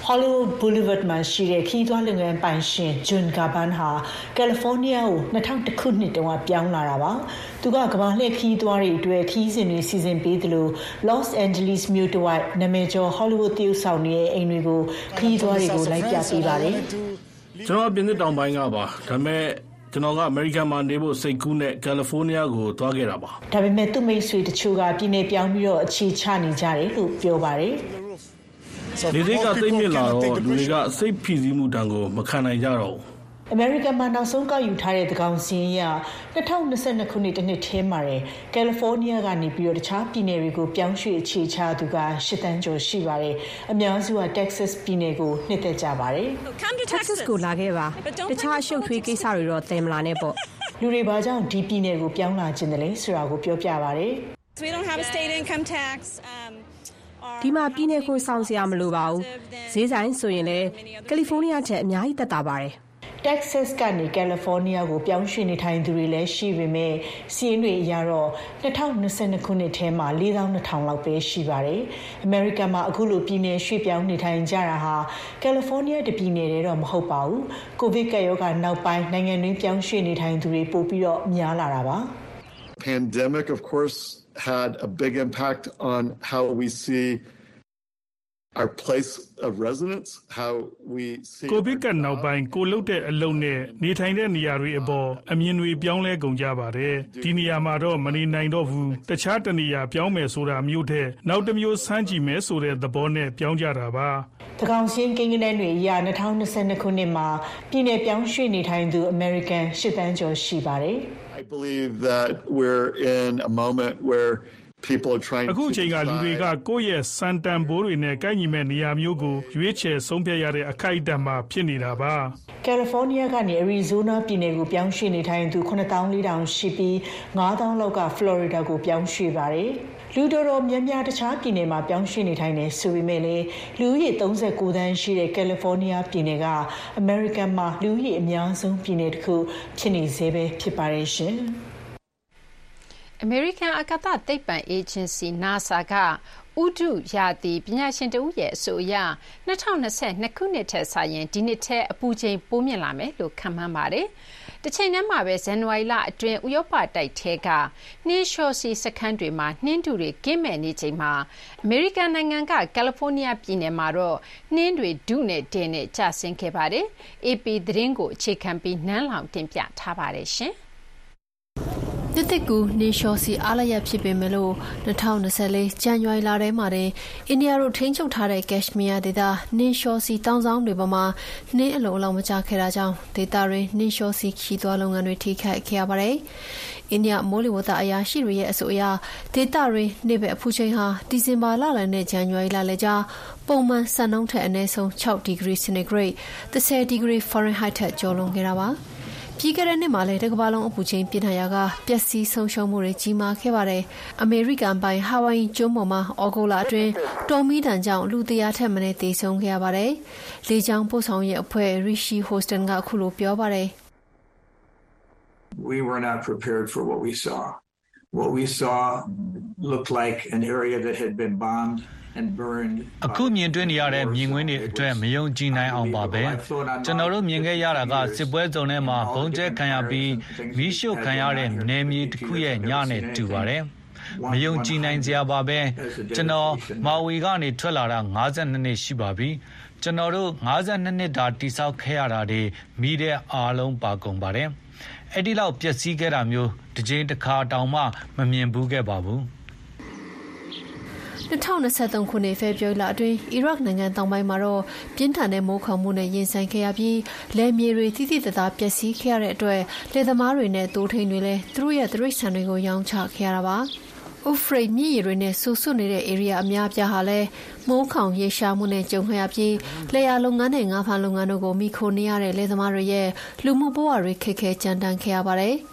Hollywood Boulevard မှာရှိတဲ့ခီးသွွားလုပ်ငန်းပိုင်ရှင်ဂျွန်ဂါဘန်ဟာကယ်လီဖိုးနီးယားကို2000ခုနှစ်တုန်းကပြောင်းလာတာပါ။သူကကမ္ဘာလှည့်ခီးသွွားတွေအတွက်ခီးစဉ်တွေစီစဉ်ပေးသလို Los Angeles မြို့တစ်ဝိုက်နာမည်ကျော် Hollywood သရုပ်ဆောင်တွေရဲ့အိမ်တွေကိုခီးသွွားတွေကိုလိုက်ပြပေးပါတယ်ကျွန်တော်ပြင်သစ်တောင်ပိုင်းကပါဒါပေမဲ့ကျွန်တော်ကအမေရိကန်မှာနေဖို့စိတ်ကူးနဲ့ကယ်လီဖိုးနီးယားကိုသွားခဲ့တာပါ။ဒါပေမဲ့သူ့မိတ်ဆွေတချို့ကပြည်နယ်ပြောင်းပြီးတော့အခြေချနေကြတယ်လို့ပြောပါတယ်။ လေစိတ်ကသိမ့်မြင့်လာတော့လူတွေကစိတ်ဖိစီးမှုတံကိုမခံနိုင်ကြတော့ဘူးအမေရိကန်မှာနောက်ဆုံးကောက်ယူထားတဲ့သကောင်စင်းရ2022ခုနှစ်တစ်နှစ်ထဲမှာတယ်ကယ်လီဖိုးနီးယားကနေပြီးတော့တခြားပြည်နယ်တွေကိုပြောင်းရွှေ့အခြေချသူက၈တန်းကျော်ရှိပါတယ်အများစုက Texas ပြည်နယ်ကိုနှစ်သက်ကြပါတယ် Texas ကိုလာခဲ့ပါတခြားအရှုပ်ထွေးကိစ္စတွေတော့သင်မလာနဲ့ပေါ့လူတွေဘာကြောင့်ဒီပြည်နယ်ကိုပြောင်းလာခြင်းတလဲဆိုတာကိုပြောပြပါတယ် We don't have a state income tax um ဒီမှာပြည်နယ်ကိုစောင့်စရာမလိုပါဘူးဈေးဆိုင်ဆိုရင်လည်းကယ်လီဖိုးနီးယားထက်အများကြီးသက်သာပါတယ်တက္ကဆက်ကနေကယ်လီဖိုးနီးယားကိုပြောင်းရွှေ့နေထိုင်သူတွေလည်းရှိပေမဲ့စီးရင်တွေအရတော့2022ခုနှစ်ထဲမှာ4200လောက်ပဲရှိပါတယ်။အမေရိကန်မှာအခုလိုပြည်နယ်ရွှေ့ပြောင်းနေထိုင်ကြတာဟာကယ်လီဖိုးနီးယားတပြည်နယ်တည်းတော့မဟုတ်ပါဘူး။ကိုဗစ်ကပ်ရောဂါနောက်ပိုင်းနိုင်ငံတွင်းပြောင်းရွှေ့နေထိုင်သူတွေပိုပြီးတော့များလာတာပါ။ pandemic, of course, had a big impact on how we see our place of residence, how we see ကိုဗစ်ကနောက်ပိုင်းကိုလုတ်တဲ့အလုပ်နဲ့နေထိုင်တဲ့နေရာတွေအပေါ်အမြင်တွေပြောင်းလဲကုန်ကြပါတယ်ဒီနေရာမှာတော့မနေနိုင်တော့ဘူးတခြားတနေရာပြောင်းမယ်ဆိုတာမျိုးတဲ့နောက်တစ်မျိုးစမ်းကြည့်မယ်ဆိုတဲ့သဘောနဲ့ပြောင်းကြတာပါ။သကောင်စင်းကိန်းဂဏန်းတွေအရ2022ခုနှစ်မှာပြည်내ပြောင်းရွှေ့နေထိုင်သူ American ၈တန်းကျော်ရှိပါတယ် I believe that we're in a moment where people are trying အခု to အချိန်ကလူတွေကကိုယ့်ရဲ့စံတန်ဘိုးတွေနဲ့ကိုက်ညီမဲ့နေရာမျိုးကိုရွေးချယ်ဆုံးဖြတ်ရတဲ့အခိုက်အတန့်မှာဖြစ်နေတာပါ။ကယ်လီဖိုးနီးယားကနေအရီဇိုးနားပြည်နယ်ကိုပြောင်းရွှေ့နေထိုင်သူ9400ရှိပြီး9000လောက်ကဖလော်ရီဒါကိုပြောင်းရွှေ့ပါတယ်။ လူတော်တော်များများတခြားပြည်နယ်မှာပြောင်းရွှေ့နေထိုင်နေဆိုပေမဲ့လည်းလူဦးရေ39တန်းရှိတဲ့ကယ်လီဖိုးနီးယားပြည်နယ်ကအမေရိကန်မှာလူဦးရေအများဆုံးပြည်နယ်တစ်ခုဖြစ်နေသေးပဲဖြစ်ပါတယ်ရှင်။အမေရိကန်အာကာသသိပ္ပံအေဂျင်စီ NASA ကဥတုရာသီပညာရှင်တဦးရဲ့အဆိုအရ2022ခုနှစ်ထက်စာရင်ဒီနှစ်ထဲအပူချိန်ပိုမြင့်လာမယ်လို့ခန့်မှန်းပါတယ်။ တချိန်တည်းမှာပဲဇန်နဝါရီလအတွင်းဥရောပတိုက်ထဲကနှင်းလျှောစီစခန်းတွေမှာနှင်းတူတွေကင်းမဲ့နေချိန်မှာအမေရိကန်နိုင်ငံကကယ်လီဖိုးနီးယားပြည်နယ်မှာတော့နှင်းတွေဒုနဲ့ဒင်းနဲ့ကျဆင်းခဲ့ပါတယ်။ AP သတင်းကိုအခြေခံပြီးနန်းလောင်တင်ပြထားပါတယ်ရှင်။ နှစ်သစ်ကူနေလျှော်စီအားလရက်ဖြစ်ပေမဲ့လို့2024ဇန်နဝါရီလထဲမှာတင်အိန္ဒိယတို့ထိန်းချုပ်ထားတဲ့ကက်ရှ်မီးယားဒေသနေလျှော်စီတောင်ဆောင်တွေပေါ်မှာနှင်းအလုံးအလောင်းမကျခဲ့တာကြောင့်ဒေသတွင်းနေလျှော်စီခီးသွွားလုပ်ငန်းတွေထိခိုက်ခဲ့ရပါတယ်။အိန္ဒိယမိုးလေဝသအရာရှိတွေရဲ့အဆိုအရဒေသတွင်းနေဘက်အပူချိန်ဟာဒီဇင်ဘာလလယ်နဲ့ဇန်နဝါရီလလယ်ကြားပုံမှန်စံနှုန်းထက်အနည်းဆုံး6ဒီဂရီစင်တီဂရိတ်30ဒီဂရီဖာရင်ဟိုက်ထက်ကျော်လွန်ခဲ့တာပါ။ ပြီးခဲ့တဲ့နှစ်မှာလည်းတကမ္ဘာလုံးအပူချိန်ပြင်းထန်ရာကပျက်စီးဆုံးရှုံးမှုတွေကြီးမားခဲ့ပါတယ်။အမေရိကန်ပိုင်ဟာဝိုင်ကျွန်းပေါ်မှာဩဂုတ်လအတွင်းတော်မီတန်ကြောင့်လူ100ထက်မနည်းသေဆုံးခဲ့ရပါတယ်။လေကြောင်းပို့ဆောင်ရေးအဖွဲ့ Rishi Hostin ကအခုလိုပြောပါတယ်။ we were not prepared for what we saw. What we saw looked like an area that had been bombed and burned. အခုမြင်တွေ့နေရတဲ့မြင်ကွင်းတွေအတွက် မယုံကြည်နိုင်အောင်ပါပဲ ကျွန်တော်တို့မြင်ခဲ့ရတာက စစ်ပွဲဇုံထဲမှာဘုံကျဲခံရပြီး မီးရှို့ခံရတဲ့နယ်မြေတစ်ခုရဲ့ ညနဲ့တူပါတယ် မယုံကြည်နိုင်စရာပါပဲ ကျွန်တော် မာဝီကနေ ထွက်လာတာ52နှစ်ရှိပါပြီ ကျွန်တော်တို့52နှစ်တာတိဆောက်ခဲ့ရတာတွေမိတဲ့အားလုံးပါကုန်ပါတယ် အဲ့ဒီလောက် ပျက်စီးခဲ့တာမျိုးတစ်ကြိမ်တစ်ခါတောင်မှမမြင်ဘူးခဲ့ပါဘူး 2023ခုနှစ်ဖေဖော်ဝါရီလအတွင်းအီရတ်နိုင်ငံတောင်ပိုင်းမှာတော့ပြင်းထန်တဲ့မိုးခေါင်မှုနဲ့ရင်ဆိုင်ခဲ့ရပြီးလယ်မြေတွေတိတိတသားပျက်စီးခဲ့ရတဲ့အတွက်လယ်သမားတွေနဲ့တိုးထိန်တွေလည်းသူတို့ရဲ့တရိတ်ဆန်တွေကိုရောင်းချခဲ့ရတာပါ။ဥဖရိတ်မြစ်ရည်တွေနဲ့ဆူဆွနေတဲ့ area အများပြားဟာလည်းမိုးခေါင်ရေရှားမှုနဲ့ကြုံခဲ့ရပြီးလယ်ယာလုပ်ငန်းနဲ့ငါးဖမ်းလုပ်ငန်းတို့ကိုမိခိုနေရတဲ့လယ်သမားတွေရဲ့လူမှုဘဝတွေခက်ခဲကြမ်းတမ်းခဲ့ရပါတယ်။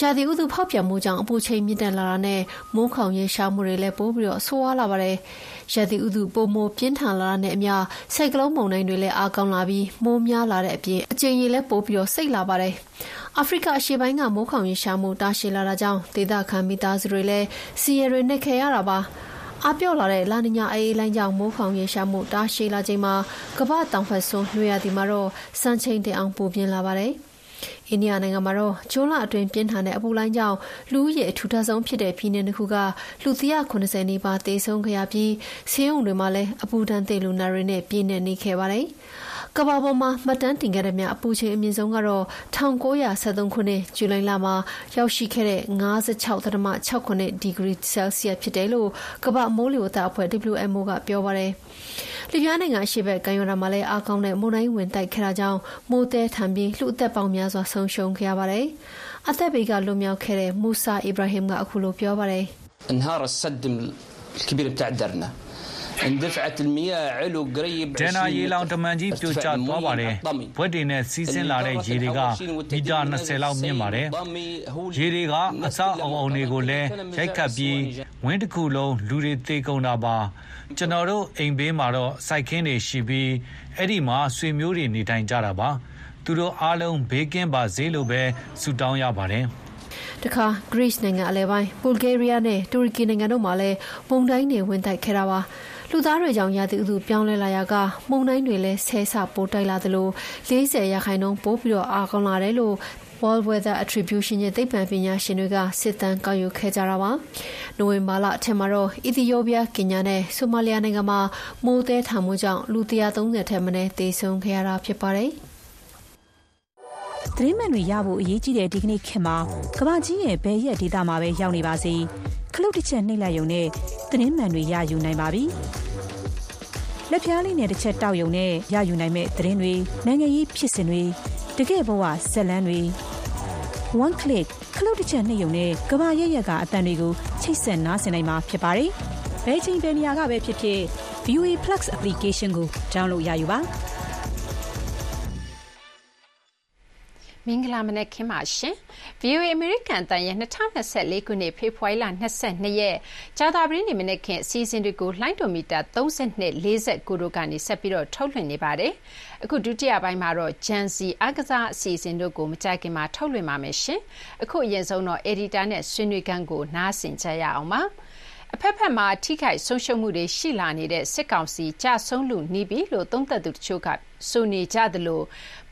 ရာသီဥတုဖောက်ပြန်မှုကြောင့်အပူချိန်မြင့်တက်လာတာနဲ့မိုးခေါင်ရေရှားမှုတွေလည်းပိုပြီးတော့ဆိုးရွားလာပါတယ်။ရာသီဥတုပိုမိုပြင်းထန်လာတာနဲ့အမျှစိုက်ကလုန်းမုန်တိုင်းတွေလည်းအားကောင်းလာပြီးမိုးများလာတဲ့အပြင်အကျဉ်းကြီးလည်းပိုပြီးတော့စိတ်လာပါတယ်။အာဖရိကအရှေ့ပိုင်းကမိုးခေါင်ရေရှားမှုတာရှည်လာတာကြောင့်ဒေသခံမိသားစုတွေလည်းစီရတွေနဲ့ခဲ့ရတာပါ။အပြော့လာတဲ့လာနီညာအေးလိုင်းကြောင့်မိုးခေါင်ရေရှားမှုတာရှည်လာချိန်မှာကမ္ဘာတောင်ဖက်ဆုံးရွှေရသည်မှာတော့စံချိန်တင်အောင်ပူပြင်းလာပါတယ်။ အိန္ဒိယနိုင်ငံမှာတော့ဂျွန်လအတွင်းပြင်းထန်တဲ့အပူလိုင်းကြောင့်လူဦးရေအထူထပ်ဆုံးဖြစ်တဲ့ပြည်နယ်တစ်ခုကလူ190နီးပါးသေဆုံးခဲ့ရပြီးဆေးရုံတွေမှာလည်းအပူဒဏ်သင့်လူနာတွေနဲ့ပြည့်နေနေခဲ့ပါတယ်။ ကမ္ဘာပေါ်မှာမှတ်တမ်းတင်ခဲ့တဲ့မြအပူချိန်အမြင့်ဆုံးကတော့1973ခုနှစ်ဇူလိုင်လမှာရောက်ရှိခဲ့တဲ့56.69ဒီဂရီဆဲလ်စီယပ်ဖြစ်တယ်လို့ကမ္ဘာမိုးလေဝသအဖွဲ့ WMO ကပြောပါတယ်။လီဗျားနိုင်ငံအရှေ့ဘက်ကမ်းရိုးတန်းမှာလည်းအားကောင်းတဲ့မုန်တိုင်းဝင်တိုက်ခဲ့တာကြောင့်မိုးတဲထန်ပြီးလူအသက်ပေါင်းများစွာဆုံးရှုံးခဲ့ရပါတယ်။အသက်ဘေးကလွတ်မြောက်ခဲ့တဲ့မူဆာအီဘရာဟင်ကအခုလိုပြောပါတယ်။ انهار السد الكبير بتاع درنا ဒန်နာရေလောင်တမန်ကြီးပြိုကျသွားပါတယ်ဘွက်တွေနဲ့စီးဆင်းလာတဲ့ရေတွေကမီတာ20လောက်မြင့်ပါတယ်ရေတွေကအဆောက်အအုံတွေကိုလည်းရိုက်ခတ်ပြီးဝင်းတစ်ခုလုံးလူတွေသေကုန်တာပါကျွန်တော်တို့အိမ်ဘေးမှာတော့စိုက်ခင်းတွေရှိပြီးအဲ့ဒီမှာဆွေမျိုးတွေနေထိုင်ကြတာပါသူသူတို့အားလုံးဘေးကင်းပါစေလို့ပဲဆုတောင်းရပါတယ်တခါ Greece နိုင်ငံအလဲပိုင်း Bulgaria နဲ့တူရကီနိုင်ငံတို့မှာလည်းမုန်တိုင်းတွေဝင်တိုက်ခဲ့တာပါ လူသားတွေကြောင့်ရာသီဥတုပြောင်းလဲလာရကမုန်တိုင်းတွေလည်းဆဲဆပိုးတိုက်လာသလို40ရာခိုင်နှုန်းပိုးပြီးတော့အားကောင်းလာတယ်လို့ World Weather Attribution ရဲ့သိပ္ပံပညာရှင်တွေကစစ်တမ်းကောက်ယူခဲ့ကြတာပါ။နိုဝင်ဘာလအထက်မှာတော့အီသီယိုးပီးယား၊ကင်ညာနဲ့ဆိုမာလီယာနိုင်ငံမှာမိုးသည်းထန်မှုကြောင့်လူ130ထက်မနည်းသေဆုံးခဲ့ရတာဖြစ်ပါတယ်။သတင်းမှန်တွေရဖို့အရေးကြီးတဲ့ဒီကနေ့ခေတ်မှာကမ္ဘာကြီးရဲ့ဘယ်ရက်ဒေသမှာပဲရောက်နေပါစေ ခလုတ်တစ်ချက်နှိပ်လိုက်ရုံနဲ့သတင်းမှန်တွေရယူနိုင်ပါပြီ။လက်ဖျားလေးနဲ့တစ်ချက်တောက်ရုံနဲ့ရယူနိုင်မဲ့သတင်းတွေနိုင်ငံရေးဖြစ်စဉ်တွေတကယ်ဘဝဇက်လန်းတွေ one click ခလုတ်တစ်ချက်နှိပ်ရုံနဲ့ကဘာရက်ရက်ကအတန်တွေကိုချိတ်ဆက်နားဆင်နိုင်မှာဖြစ်ပါတယ်။ဘယ်ချိန်ဘယ်နေရာကပဲဖြစ်ဖြစ် VOA Plus application ကို download ရယူပါ။ မင်္ဂလာမနက်ခင်းပါရှင်။ VOA အမေရိကန်အသံရဲ့2024ခုနှစ်ဖေဖော်ဝါရီလ22ရက်ကြာသပတေးနေ့မနက်ခင်းအစီအစဉ်တွေကိုလှိုင်းဒိုမီတာ32 49တို့ကနေဆက်ပြီးထုတ်လွှင့်နေပါတယ်။အခုဒုတိယပိုင်းမှာတော့ Gen Z အားကစားအစီအစဉ်တို့ကိုမကြာခင်မှာထုတ်လွှင့်ပါမယ်ရှင်။အခုအရင်ဆုံးတော့အယ်ဒီတာနဲ့ဆွေးနွေးခန်းကိုနားဆင်ကြရအောင်ပါ။အဖက်ဖက်မှာထိခိုက်ဆုံးရှုံးမှုတွေရှိလာနေတဲ့စစ်ကောင်စီကြဆုံးလူနီးပြီလို့သုံးသပ်သူတချို့ကဆိုနေကြသလို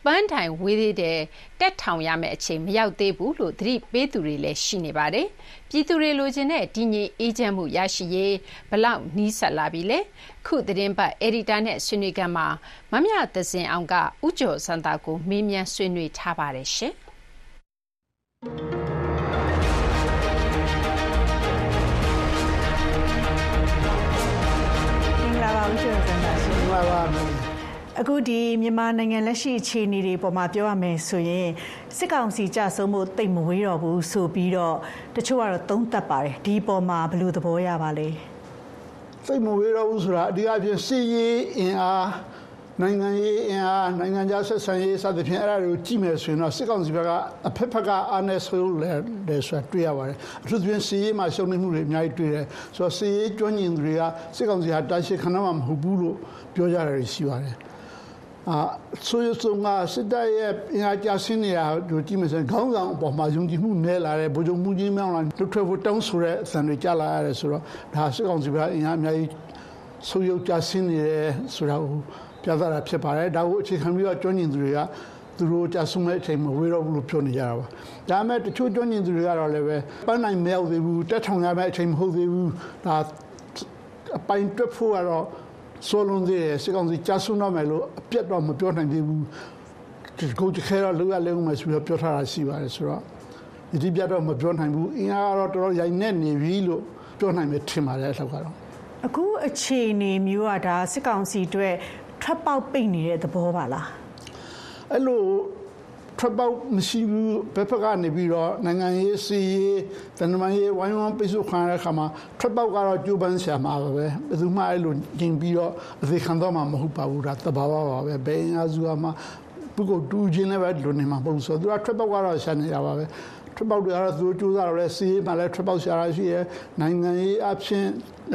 ပန်းတိုင်ဝေးသေးတယ် တက်ထောင်ရမယ့်အချိန် မရောက်သေးဘူးလို့ သတိပေးသူတွေလည်း ရှိနေပါတယ်။ပြည်သူတွေ လိုချင်တဲ့ တည်ငြိမ်အေးချမ်းမှု ရရှိရေးဘလောက် နီးစပ်လာပြီလဲ။ခုသတင်းပတ် အယ်ဒီတာနဲ့ ဆွေးနွေးခန်းမှာ မမြသဇင်အောင်ကဥကျော်စံတာကို မေးမြန်း ဆွေးနွေးထားပါတယ်ရှင်။မင်္ဂလာပါ ဦးကျော်စံတာရှင်။မင်္ဂလာပါ အခုဒီမြန်မာနိုင်ငံလက်ရှိအခြေအနေတွေပေါ်မှာပြောရမယ်ဆိုရင်စစ်ကောင်စီကြဆုံးမှုတိတ်မဝေးတော့ဘူးဆိုပြီးတော့တချို့ကတော့သုံးသပ်ပါတယ်ဒီပေါ်မှာဘယ်လိုသဘောရပါလဲစိတ်မဝေးတော့ဘူးဆိုတာအဓိကဖြင့်စီရေးအင်အားနိုင်ငံရေးအင်အားနိုင်ငံခြားဆက်ဆံရေးစသဖြင့်အဲ့ဒါတွေကိုကြည့်မယ်ဆိုရင်တော့စစ်ကောင်စီဘက်ကအဖက်ဖက်ကအားနဲ့ဆိုးလဲလဲဆိုတာတွေ့ရပါတယ်အထူးသဖြင့်စီရေးမှာရှုံနေမှုတွေအများကြီးတွေ့တယ်ဆိုတော့စီရေးကျွမ်းကျင်သူတွေကစစ်ကောင်စီဟာတာရှိခဏမှမဟုတ်ဘူးလို့ပြောကြတယ်ရှိပါတယ်အာဆိုရဆုံးကစစ်တပ်ရဲ့အင်အားကြဆင်းနေတာတို့ကြည့်မယ် ဆိုရင်ခေါင်းဆောင်အပေါ်မှာယုံကြည်မှုနည်းလာတယ်ဗိုလ်ချုပ်မှုကြီးမြောင်းလာလွတ်ထွက်ဖို့တောင်းဆိုတဲ့အသံတွေကြားလာရတယ်ဆိုတော့ဒါစစ်ကောင်စီကအင်အားအများကြီးဆိုးရုပ်ကြဆင်းနေတယ်ဆိုတာကိုပြသတာဖြစ်ပါတယ်ဒါကိုအခြေခံပြီးတော့ကျွမ်းကျင်သူတွေကသူတို့ကြဆုံမဲ့အချိန်မှာဝေတော့ဘူးလို့ပြောနေကြတာပါဒါပေမဲ့တချို့ကျွမ်းကျင်သူတွေကတော့လည်းပဲပန်းနိုင်မရောက်သေးဘူးတက်ထောင်ရမယ့်အချိန်မဟုတ်သေးဘူးဒါအပိုင်တွက်ဖို့ကတော့ ဆိုလွန်သေးတယ်စစ်ကောင်စီကြာဆုံးတော့မယ်လို့အပြတ်တော့မပြောနိုင်သေးဘူးကိုကြခဲတော့လူရလဲဦးမယ်ဆိုပြီးပြောထားတာရှိပါတယ်ဆိုတော့ဒီပြတ်တော့မပြောနိုင်ဘူးအင်အားကတော့တော်တော်ရိုင်နေနေပြီလို့ပြောနိုင်မယ်ထင်ပါတယ်အဲ့လောက်ကတော့အခုအခြေအနေမျိုးကဒါစစ်ကောင်စီအတွက်ထွက်ပေါက်ပိတ်နေတဲ့သဘောပါလားအဲ့လို ထွက်ပေါက်မရှိဘူးဘက်ဖက်ကနေပြီးတော့နိုင်ငံရေးစီရေးတန်တမာရေးဝိုင်းဝန်းပိတ်ဆို့ခံရတဲ့ခါမှာထွက်ပေါက်ကတော့ကြိုးပမ်းဆရာမှာပဲဘယ်သူမှအဲ့လိုကျင်ပြီးတော့အသေးခံတော့မှမဟုတ်ပါဘူးဒါတဘာဝပါပဲဘယ်အင်အားစုမှပုဂ္ဂိုလ်တူချင်းလည်းပဲလွန်နေမှာမဟုတ်ဆိုတော့သူကထွက်ပေါက်ကတော့ရှာနေရပါပဲ ထွက်ပေါက်တွေကတော့သူတို့စူးစမ်းတော့လဲစီးရေးမှလည်းထွက်ပေါက်ရှာရရှိရနိုင်ငံရေးအဖြစ်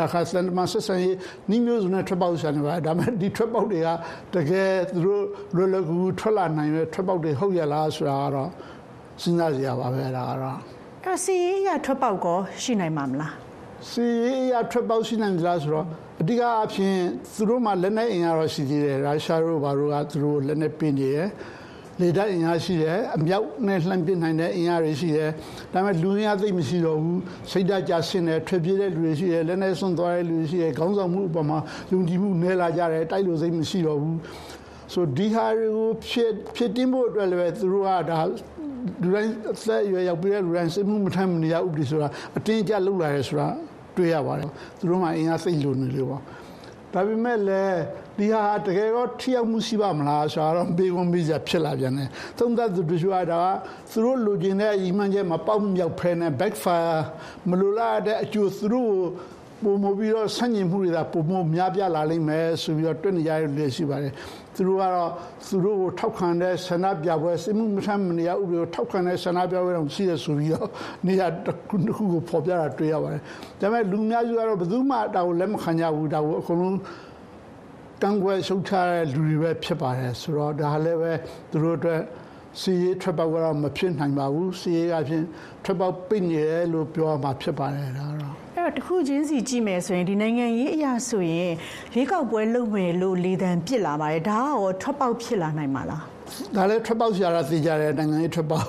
အခါစန်မဆက်ဆန်ရေးနှီးမျိုးစုံနဲ့ထွက်ပေါက်ရှာနေပါဒါပေမဲ့ဒီထွက်ပေါက်တွေကတကယ်သူတို့လွယ်လွယ်ကူထွက်လာနိုင်တဲ့ထွက်ပေါက်တွေဟုတ်ရလားဆိုတာကတော့စဉ်းစားကြရပါပဲဒါကတော့အဲစီရေးရထွက်ပေါက်ကောရှိနိုင်မှာမလားစီရေးရထွက်ပေါက်ရှိနိုင်လားဆိုတော့အဓိကအဖြစ်သူတို့မှလက်နက်အင်အားတော့ရှိသေးတယ်ရုရှားတို့ဘာတို့ကသူတို့လက်နက်ပင်းနေတယ် လေတပ်အင်အားရှိတယ်အမြောက်နဲ့လှမ်းပစ်နိုင်တဲ့အင်အားတွေရှိတယ်ဒါပေမဲ့လူအင်အားသိမရှိတော့ဘူးစိတ်ဓာတ်ကြဆင်းတယ်ထွက်ပြေးတဲ့လူတွေရှိတယ်လက်နဲ့ဆွန့်သွားတဲ့လူတွေရှိတယ်ခေါင်းဆောင်မှုအပေါ်မှာယုံကြည်မှုနည်းလာကြတယ်တိုက်လို့စိတ်မရှိတော့ဘူးဆိုဒီဟာတွေကိုဖြစ်ဖြစ်တင်းဖို့အတွက်လည်းသူတို့ကဒါလူတိုင်းအသက်အရွယ်ရောက်ပြီးတဲ့လူတိုင်းစိတ်မှုမထမ်းမနေရဥပဒေဆိုတာအတင်းကြလှုပ်လာတယ်ဆိုတာတွေ့ရပါတယ်သူတို့မှအင်အားစိတ်လိုနေလို့ပါ ဒါပေမဲ့လည်းဒီဟာတကယ်တော့ထိရောက်မှုရှိပါမလားဆိုတော့ဘေးကွန်ဘေးကြဖြစ်လာပြန်တယ်သုံးသပ်သူတို့ကဒါကသူတို့လူကျင်တဲ့ဤမှန်ချက်မပေါက်မြောက်ဖဲနဲ့ backfire မလိုလားတဲ့အကျိုးသူတို့ပုံမပြီးတော့ဆန့်ကျင်မှုတွေကပုံမများပြားလာလိမ့်မယ်ဆိုပြီးတော့တွေ့နေရတဲ့လူတွေရှိပါတယ် သူတို့ကတော့သူတို့ကိုထောက်ခံတဲ့ဆန္ဒပြပွဲစစ်မှုမထမ်းမနေရဥပဒေကိုထောက်ခံတဲ့ဆန္ဒပြပွဲတော့ရှိရဆိုပြီးတော့နေရာတစ်ခုတစ်ခုကိုဖော်ပြတာတွေ့ရပါတယ်ဒါပေမဲ့လူများစုကတော့ဘယ်သူမှဒါကိုလက်မခံကြဘူးဒါကိုအကုန်လုံးကန့်ကွက်ရှုတ်ချတဲ့လူတွေပဲဖြစ်ပါတယ်ဆိုတော့ဒါလည်းပဲသူတို့အတွက်စီရေးထွက်ပေါက်ကတော့မဖြစ်နိုင်ပါဘူးစီရေးကဖြင့်ထွက်ပေါက်ပိတ်နေတယ်လို့ပြောမှာဖြစ်ပါတယ်ဒါတော့ အဲ့တော့တခုချင်းစီကြည့်မယ်ဆိုရင်ဒီနိုင်ငံရေးအရာဆိုရင်ရွေးကောက်ပွဲလုပ်မယ်လို့လေတံပြစ်လာပါတယ်ဒါကရောထွက်ပေါက်ဖြစ်လာနိုင်မှာလားဒါလည်းထွက်ပေါက်ဆရာကသိကြတယ်နိုင်ငံရေးထွက်ပေါက်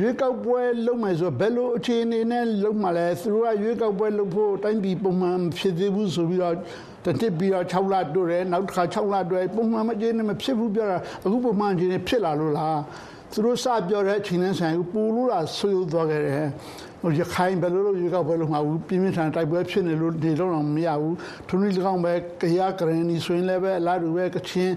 ရွေးကောက်ပွဲလုပ်မယ်ဆိုဘယ်လိုအခြေအနေနဲ့လုပ်မှလဲသူတို့ကရွေးကောက်ပွဲလုပ်ဖို့တိုင်းပြည်ပုံမှန်ဖြစ်သေးဘူးဆိုပြီးတော့တတိပြီးတော့6လတိုးတယ်နောက်တစ်ခါ6လတိုးပုံမှန်မကျင်းနဲ့မဖြစ်ဘူးပြောတာအခုပုံမှန်ချင်းဖြစ်လာလို့လားသူတို့စပြောတဲ့အချိန်နဲ့ဆိုင်ပူလို့လားဆွေးသွားခဲ့တယ်ဟို ရခိုင်ဘယ်လိုလုပ်ရွေးကောက်ပွဲလုပ်မှာဘူးပြင်းပြထန်တိုက်ပွဲဖြစ်နေလို့ဒီတော့မရဘူးထုံးနည်း၎င်းပဲကြရကရင်နီဆိုရင်လည်းပဲအလားတူပဲကချင်း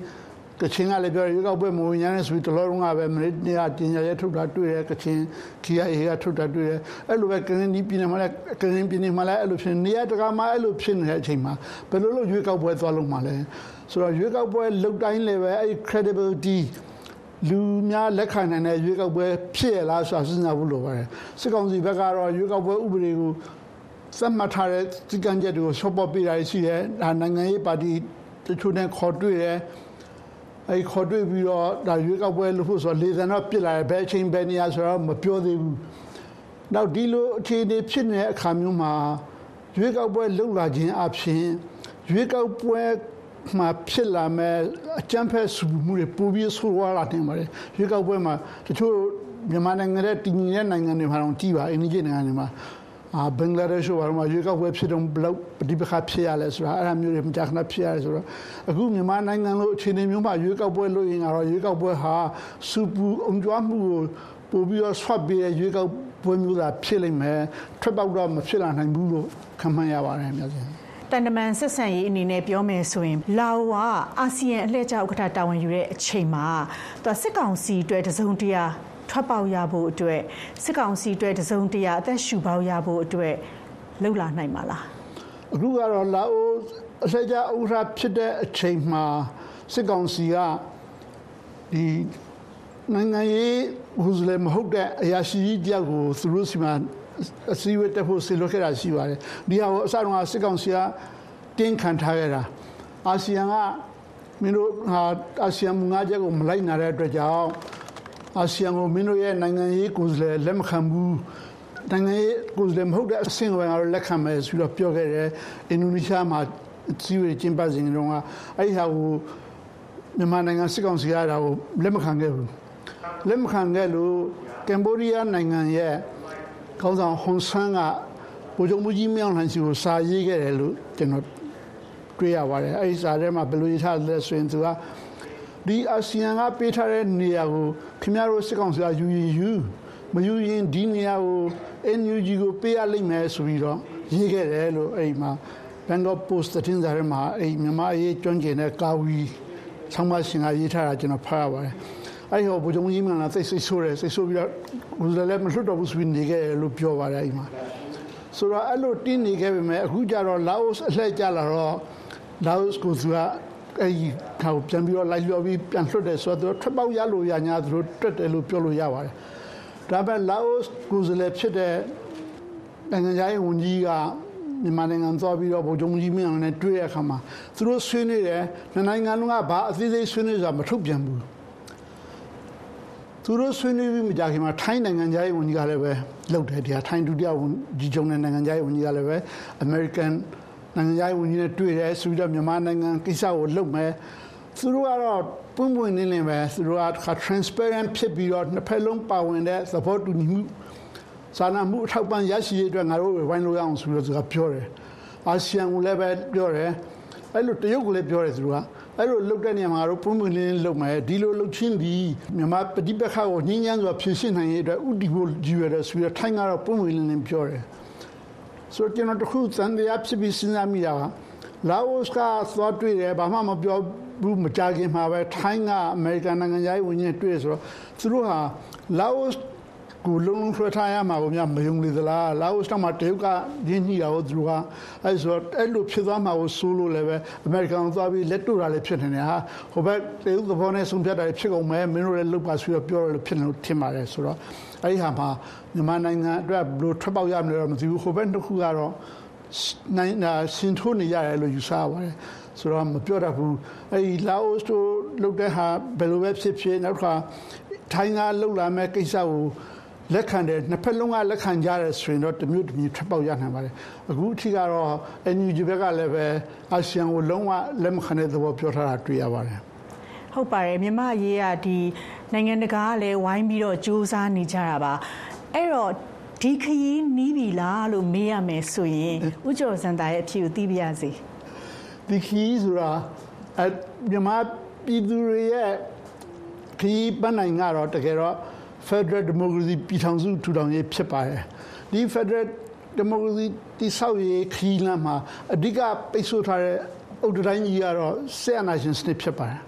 ကချင်ကလည်းပြောရွေးကောက်ပွဲမဝင်ရတဲ့ဆိုပြီးတလောလုံးကပဲမနေ့နေ့ကတင်ညာရဲထုတ်တာတွေ့တယ်ကချင် KIA ကထုတ်တာတွေ့တယ်အဲ့လိုပဲကရင်ဒီပြည်နယ်မှာလည်းကရင်ပြည်နယ်မှာလည်းအဲ့လိုဖြစ်နေရတကာမှာအဲ့လိုဖြစ်နေတဲ့အချိန်မှာဘယ်လိုလုပ်ရွေးကောက်ပွဲသွားလို့မှာလဲဆိုတော့ရွေးကောက်ပွဲလုတ်တိုင်းလည်းပဲအဲ့ credibility လူများလက်ခံနိုင်တဲ့ရွေးကောက်ပွဲဖြစ်ရလားဆိုတာစဉ်းစားဖို့လိုပါတယ်စစ်ကောင်စီဘက်ကတော့ရွေးကောက်ပွဲဥပဒေကိုစက်မှတ်ထားတဲ့စည်းကမ်းချက်တွေကိုဆော့ပေါ်ပေးတာရှိတယ်ဒါနိုင်ငံရေးပါတီတချို့နဲ့ခေါ်တွေ့တယ်အဲခေါ်တွေ့ပြီးတော့ဒါရွေးကောက်ပွဲလို့ဖို့ဆိုလေသံတော့ပြစ်လာတယ်ဘယ်အချိန်ဘယ်နေရာဆိုတော့မပြောသေးဘူးနောက်ဒီလိုအခြေအနေဖြစ်နေတဲ့အခါမျိုးမှာရွေးကောက်ပွဲလှုပ်လာခြင်းအပြင်ရွေးကောက်ပွဲ မှာဖြစ်လာမဲ့အကြမ်းဖက်စုမှုတွေပိုပြီးဆိုးရွားလာနေပါတယ်ရွေးကောက်ပွဲမှာတချို့မြန်မာနိုင်ငံရဲ့တည်ငြိမ်တဲ့နိုင်ငံတွေမှာတော့ကြည်ပါအင်းကြီးနိုင်ငံတွေမှာအာဘင်္ဂလားဒေ့ရှ်ဘာမှရွေးကောက်ပွဲဖြစ်တော့ဘလောက်ပဋိပက္ခဖြစ်ရလဲဆိုတာအဲ့ဒါမျိုးတွေမကြာခဏဖြစ်ရတယ်ဆိုတော့အခုမြန်မာနိုင်ငံလိုအခြေအနေမျိုးမှာရွေးကောက်ပွဲလုပ်ရင်တော့ရွေးကောက်ပွဲဟာစူပူအုံကြွားမှုကိုပို့ပြီးတော့ဆွတ်ပြီးရွေးကောက်ပွဲမျိုးသာဖြစ်လိမ့်မယ်ထွက်ပေါက်တော့မဖြစ်လာနိုင်ဘူးလို့ခံမှန်းရပါတယ်များစွာ တန်တမန်ဆက်ဆံရေးအနေနဲ့ပြောမယ်ဆိုရင်လာအိုကအာဆီယံအလှည့်ကျဥက္ကဋ္ဌတာဝန်ယူတဲ့အချိန်မှာသူစစ်ကောင်စီအတွက်တစုံတရာထွက်ပေါက်ရဖို့အတွက်စစ်ကောင်စီအတွက်တစုံတရာအသက်ရှူပေါက်ရဖို့အတွက်လှုပ်လာနိုင်မှာလားအခုကတော့လာအိုအလှည့်ကျဥက္ကဋ္ဌဖြစ်တဲ့အချိန်မှာစစ်ကောင်စီကဒီနိုင်ငံရေးဟူစလေမဟုတ်တဲ့အရာရှိကြီးတယောက်ကိုသူတို့စီမှာ အစည်းအဝေးတက်ဖို့ဆီလွတ်ခဲ့တာရှိပါတယ်ဒီဟာကိုအစတုန်းကစစ်ကောင်စီကတင်းခံထားခဲ့တာအာဆီယံကမင်းတို့ဟာအာဆီယံငါးချက်ကိုမလိုက်နိုင်တဲ့အတွက်ကြောင့်အာဆီယံကိုမင်းတို့ရဲ့နိုင်ငံရေးကိုယ်စားလှယ်လက်မခံဘူးနိုင်ငံရေးကိုယ်စားလှယ်မဟုတ်တဲ့အဆင့်ဝင်ကတော့လက်ခံမယ်ဆိုတော့ပြောခဲ့တယ်အင်ဒိုနီးရှားမှာစီဝေကျင်းပစဉ်တုန်းကအဲ့ဒီဟာကိုမြန်မာနိုင်ငံစစ်ကောင်စီကဒါကိုလက်မခံခဲ့ဘူးလက်မခံခဲ့လို့ကမ်ဘောဒီးယားနိုင်ငံရဲ့ ခေါင်းဆောင်ဟွန်ဆန်းကဗိုလ်ချုပ်မူကြီးမြောင်လှန်စီကိုစာရေးခဲ့တယ်လို့ကျွန်တော်တွေ့ရပါတယ်အဲဒီစာထဲမှာဘယ်လိုရေးထားလဲဆိုရင်သူကဒီအာဆီယံကပေးထားတဲ့နေရာကိုခင်ဗျားတို့စစ်ကောင်စီကယူရင်ယူမယူရင်ဒီနေရာကို NUG ကိုပေးရလိမ့်မယ်ဆိုပြီးတော့ရေးခဲ့တယ်လို့အဲဒီမှာ Bangkok Post သတင်းစာထဲမှာအဲဒီမြန်မာအရေးကျွမ်းကျင်တဲ့ကာဝီဆောင်းပါးရှင်ကရေးထားတာကျွန်တော်ဖတ်ရပါတယ် အဲ့ဟောဘုံကြီးမှလည်းသိစိတ်ဆိုးတယ်စိတ်ဆိုးပြီးတော့ဘုရားလည်းမလွတ်တော့ဘူးဆိုပြီးနေခဲ့တယ်လို့ပြောပါတယ်အဲ့မှာဆိုတော့အဲ့လိုတင်းနေခဲ့ပေမဲ့အခုကျတော့လာအိုအလှည့်ကြလာတော့လာအိုကိုသူကအဲ့ဒီခေါပြန်ပြီးတော့လိုက်လျော်ပြီးပြန်လွတ်တယ်ဆိုတော့ထွက်ပေါက်ရလို့ရညာသူတို့တွတ်တယ်လို့ပြောလို့ရပါတယ်ဒါပေမဲ့လာအိုကိုယ်စားလှယ်ဖြစ်တဲ့နိုင်ငံခြားရေးဝန်ကြီးကမြန်မာနိုင်ငံသွားပြီးတော့ဗိုလ်ချုပ်ကြီးမင်းအောင်နဲ့တွေ့ရအခါမှာသူတို့ဆွေးနွေးတယ်နိုင်ငံလုံးကဘာအသေးစိတ်ဆွေးနွေးဆိုတာမထုတ်ပြန်ဘူး သူတို့ဆွေးနွေးပြီးမကြခင်မှာထိုင်းနိုင်ငံသားရေးဝန်ကြီးကလည်းပဲလုပ်တယ်ဒီဟာထိုင်းဒုတိယဝန်ကြီးချုပ်နဲ့နိုင်ငံသားရေးဝန်ကြီးကလည်းပဲ American နိုင်ငံသားရေးဝန်ကြီးနဲ့တွေ့တယ်ဆိုပြီးတော့မြန်မာနိုင်ငံကိစ္စကိုလုပ်မယ်သူတို့ကတော့ပွင့်ပွင့်လင်းလင်းပဲသူတို့က transparent ဖြစ်ပြီးတော့နှစ်ဖက်လုံးပါဝင်တဲ့သဘောတူညီမှုစာနာမှုအထောက်ပံ့ရရှိရေးအတွက်ငါတို့ဝိုင်းလို့ရအောင်ဆိုပြီးတော့သူကပြောတယ်အာဆီယံကိုလည်းပဲပြောတယ်အဲ့လိုတရုတ်ကိုလည်းပြောတယ်သူက အဲ့လိုလုတ်တဲ့နေရာမှာတော့ပုံမှန်လေးလုတ်မယ်ဒီလိုလုတ်ချင်းဒီမြန်မာပฏิပက္ခကိုညှင်းညမ်းစွာဖြေရှင်းနိုင်ရေးအတွက်ဥတီဖို့ကြည့်ရတဲ့ဆိုပြီးထိုင်းကတော့ပုံမှန်လေးပြောတယ်ဆိုတော့ကျွန်တော်တခုသံတရားဖြစ်ပြီးစဉ်းစားမိတာကလာအိုကသွားတွေ့တယ်ဘာမှမပြောဘူးမကြခင်မှာပဲထိုင်းကအမေရိကန်နိုင်ငံသားဝင်ကြီးတွေ့ဆိုတော့သူတို့ဟာလာအို ကိုလုံးလုံးဆွဲထားရမှာကိုများမယုံလေသလားလာအိုစမှာတရုတ်ကရင်းနှီးတာကိုသူကအဲဆိုအဲ့လိုဖြစ်သွားမှာကိုစိုးလို့လည်းပဲအမေရိကန်သွားပြီးလက်တို့တာလည်းဖြစ်နေတယ်ဟာဟိုဘက်တရုတ်သဘောနဲ့ဆုံးဖြတ်တာဖြစ်ကုန်မယ်မင်းတို့လည်းလုပ်ပါဆိုတော့ပြောရလို့ဖြစ်နေလို့ထင်ပါတယ်ဆိုတော့အဲ့ဒီဟာမှာမြန်မာနိုင်ငံအတွက်ဘလို့ထွက်ပေါက်ရမလဲတော့မသိဘူးဟိုဘက်တစ်ခုကတော့နိုင်နာရှင်ထိုးနေရတယ်လို့ယူဆပါတယ်ဆိုတော့မပြောတတ်ဘူးအဲဒီလာအိုတို့လုပ်တဲ့ဟာဘယ်လိုပဲဖြစ်ဖြစ်နောက်တစ်ခါထိုင်းကလှုပ်လာမဲ့ကိစ္စကို လက်ခံတယ်နှစ်ဖက်လုံးကလက်ခံကြတယ်ဆိုရင်တော့တမျိုးတမျိုးထွက်ပေါက်ရနိုင်ပါတယ်အခုအထိကတော့ NUG ဘက်ကလည်းပဲအာဆီယံကိုလုံးဝလက်မခံတဲ့သဘောပြောထားတာတွေ့ရပါတယ်ဟုတ်ပါတယ်မြန်မာရေးကဒီနိုင်ငံတကာကလည်းဝိုင်းပြီးတော့စူးစမ်းနေကြတာပါအဲ့တော့ဒီခရီးနီးပြီလားလို့မေးရမယ်ဆိုရင်ဥကျော်စံတာရဲ့အဖြေကိုသိပြရစီဒီခရီးဆိုတာအမြန်မာပြည်သူတွေရဲ့ခရီးပန်းနိုင်ကတော့တကယ်တော့ Federal Democracy ပြည်ထောင်စုထူထောင်ရေးဖြစ်ပါတယ်ဒီ Federal Democracy တိဆောက်ရေးခရီးလမ်းမှာအဓိကပိတ်ဆို့ထားတဲ့အုတ်တိုင်းကြီးကတော့ဆက်အနာရှင်စနစ်ဖြစ်ပါတယ်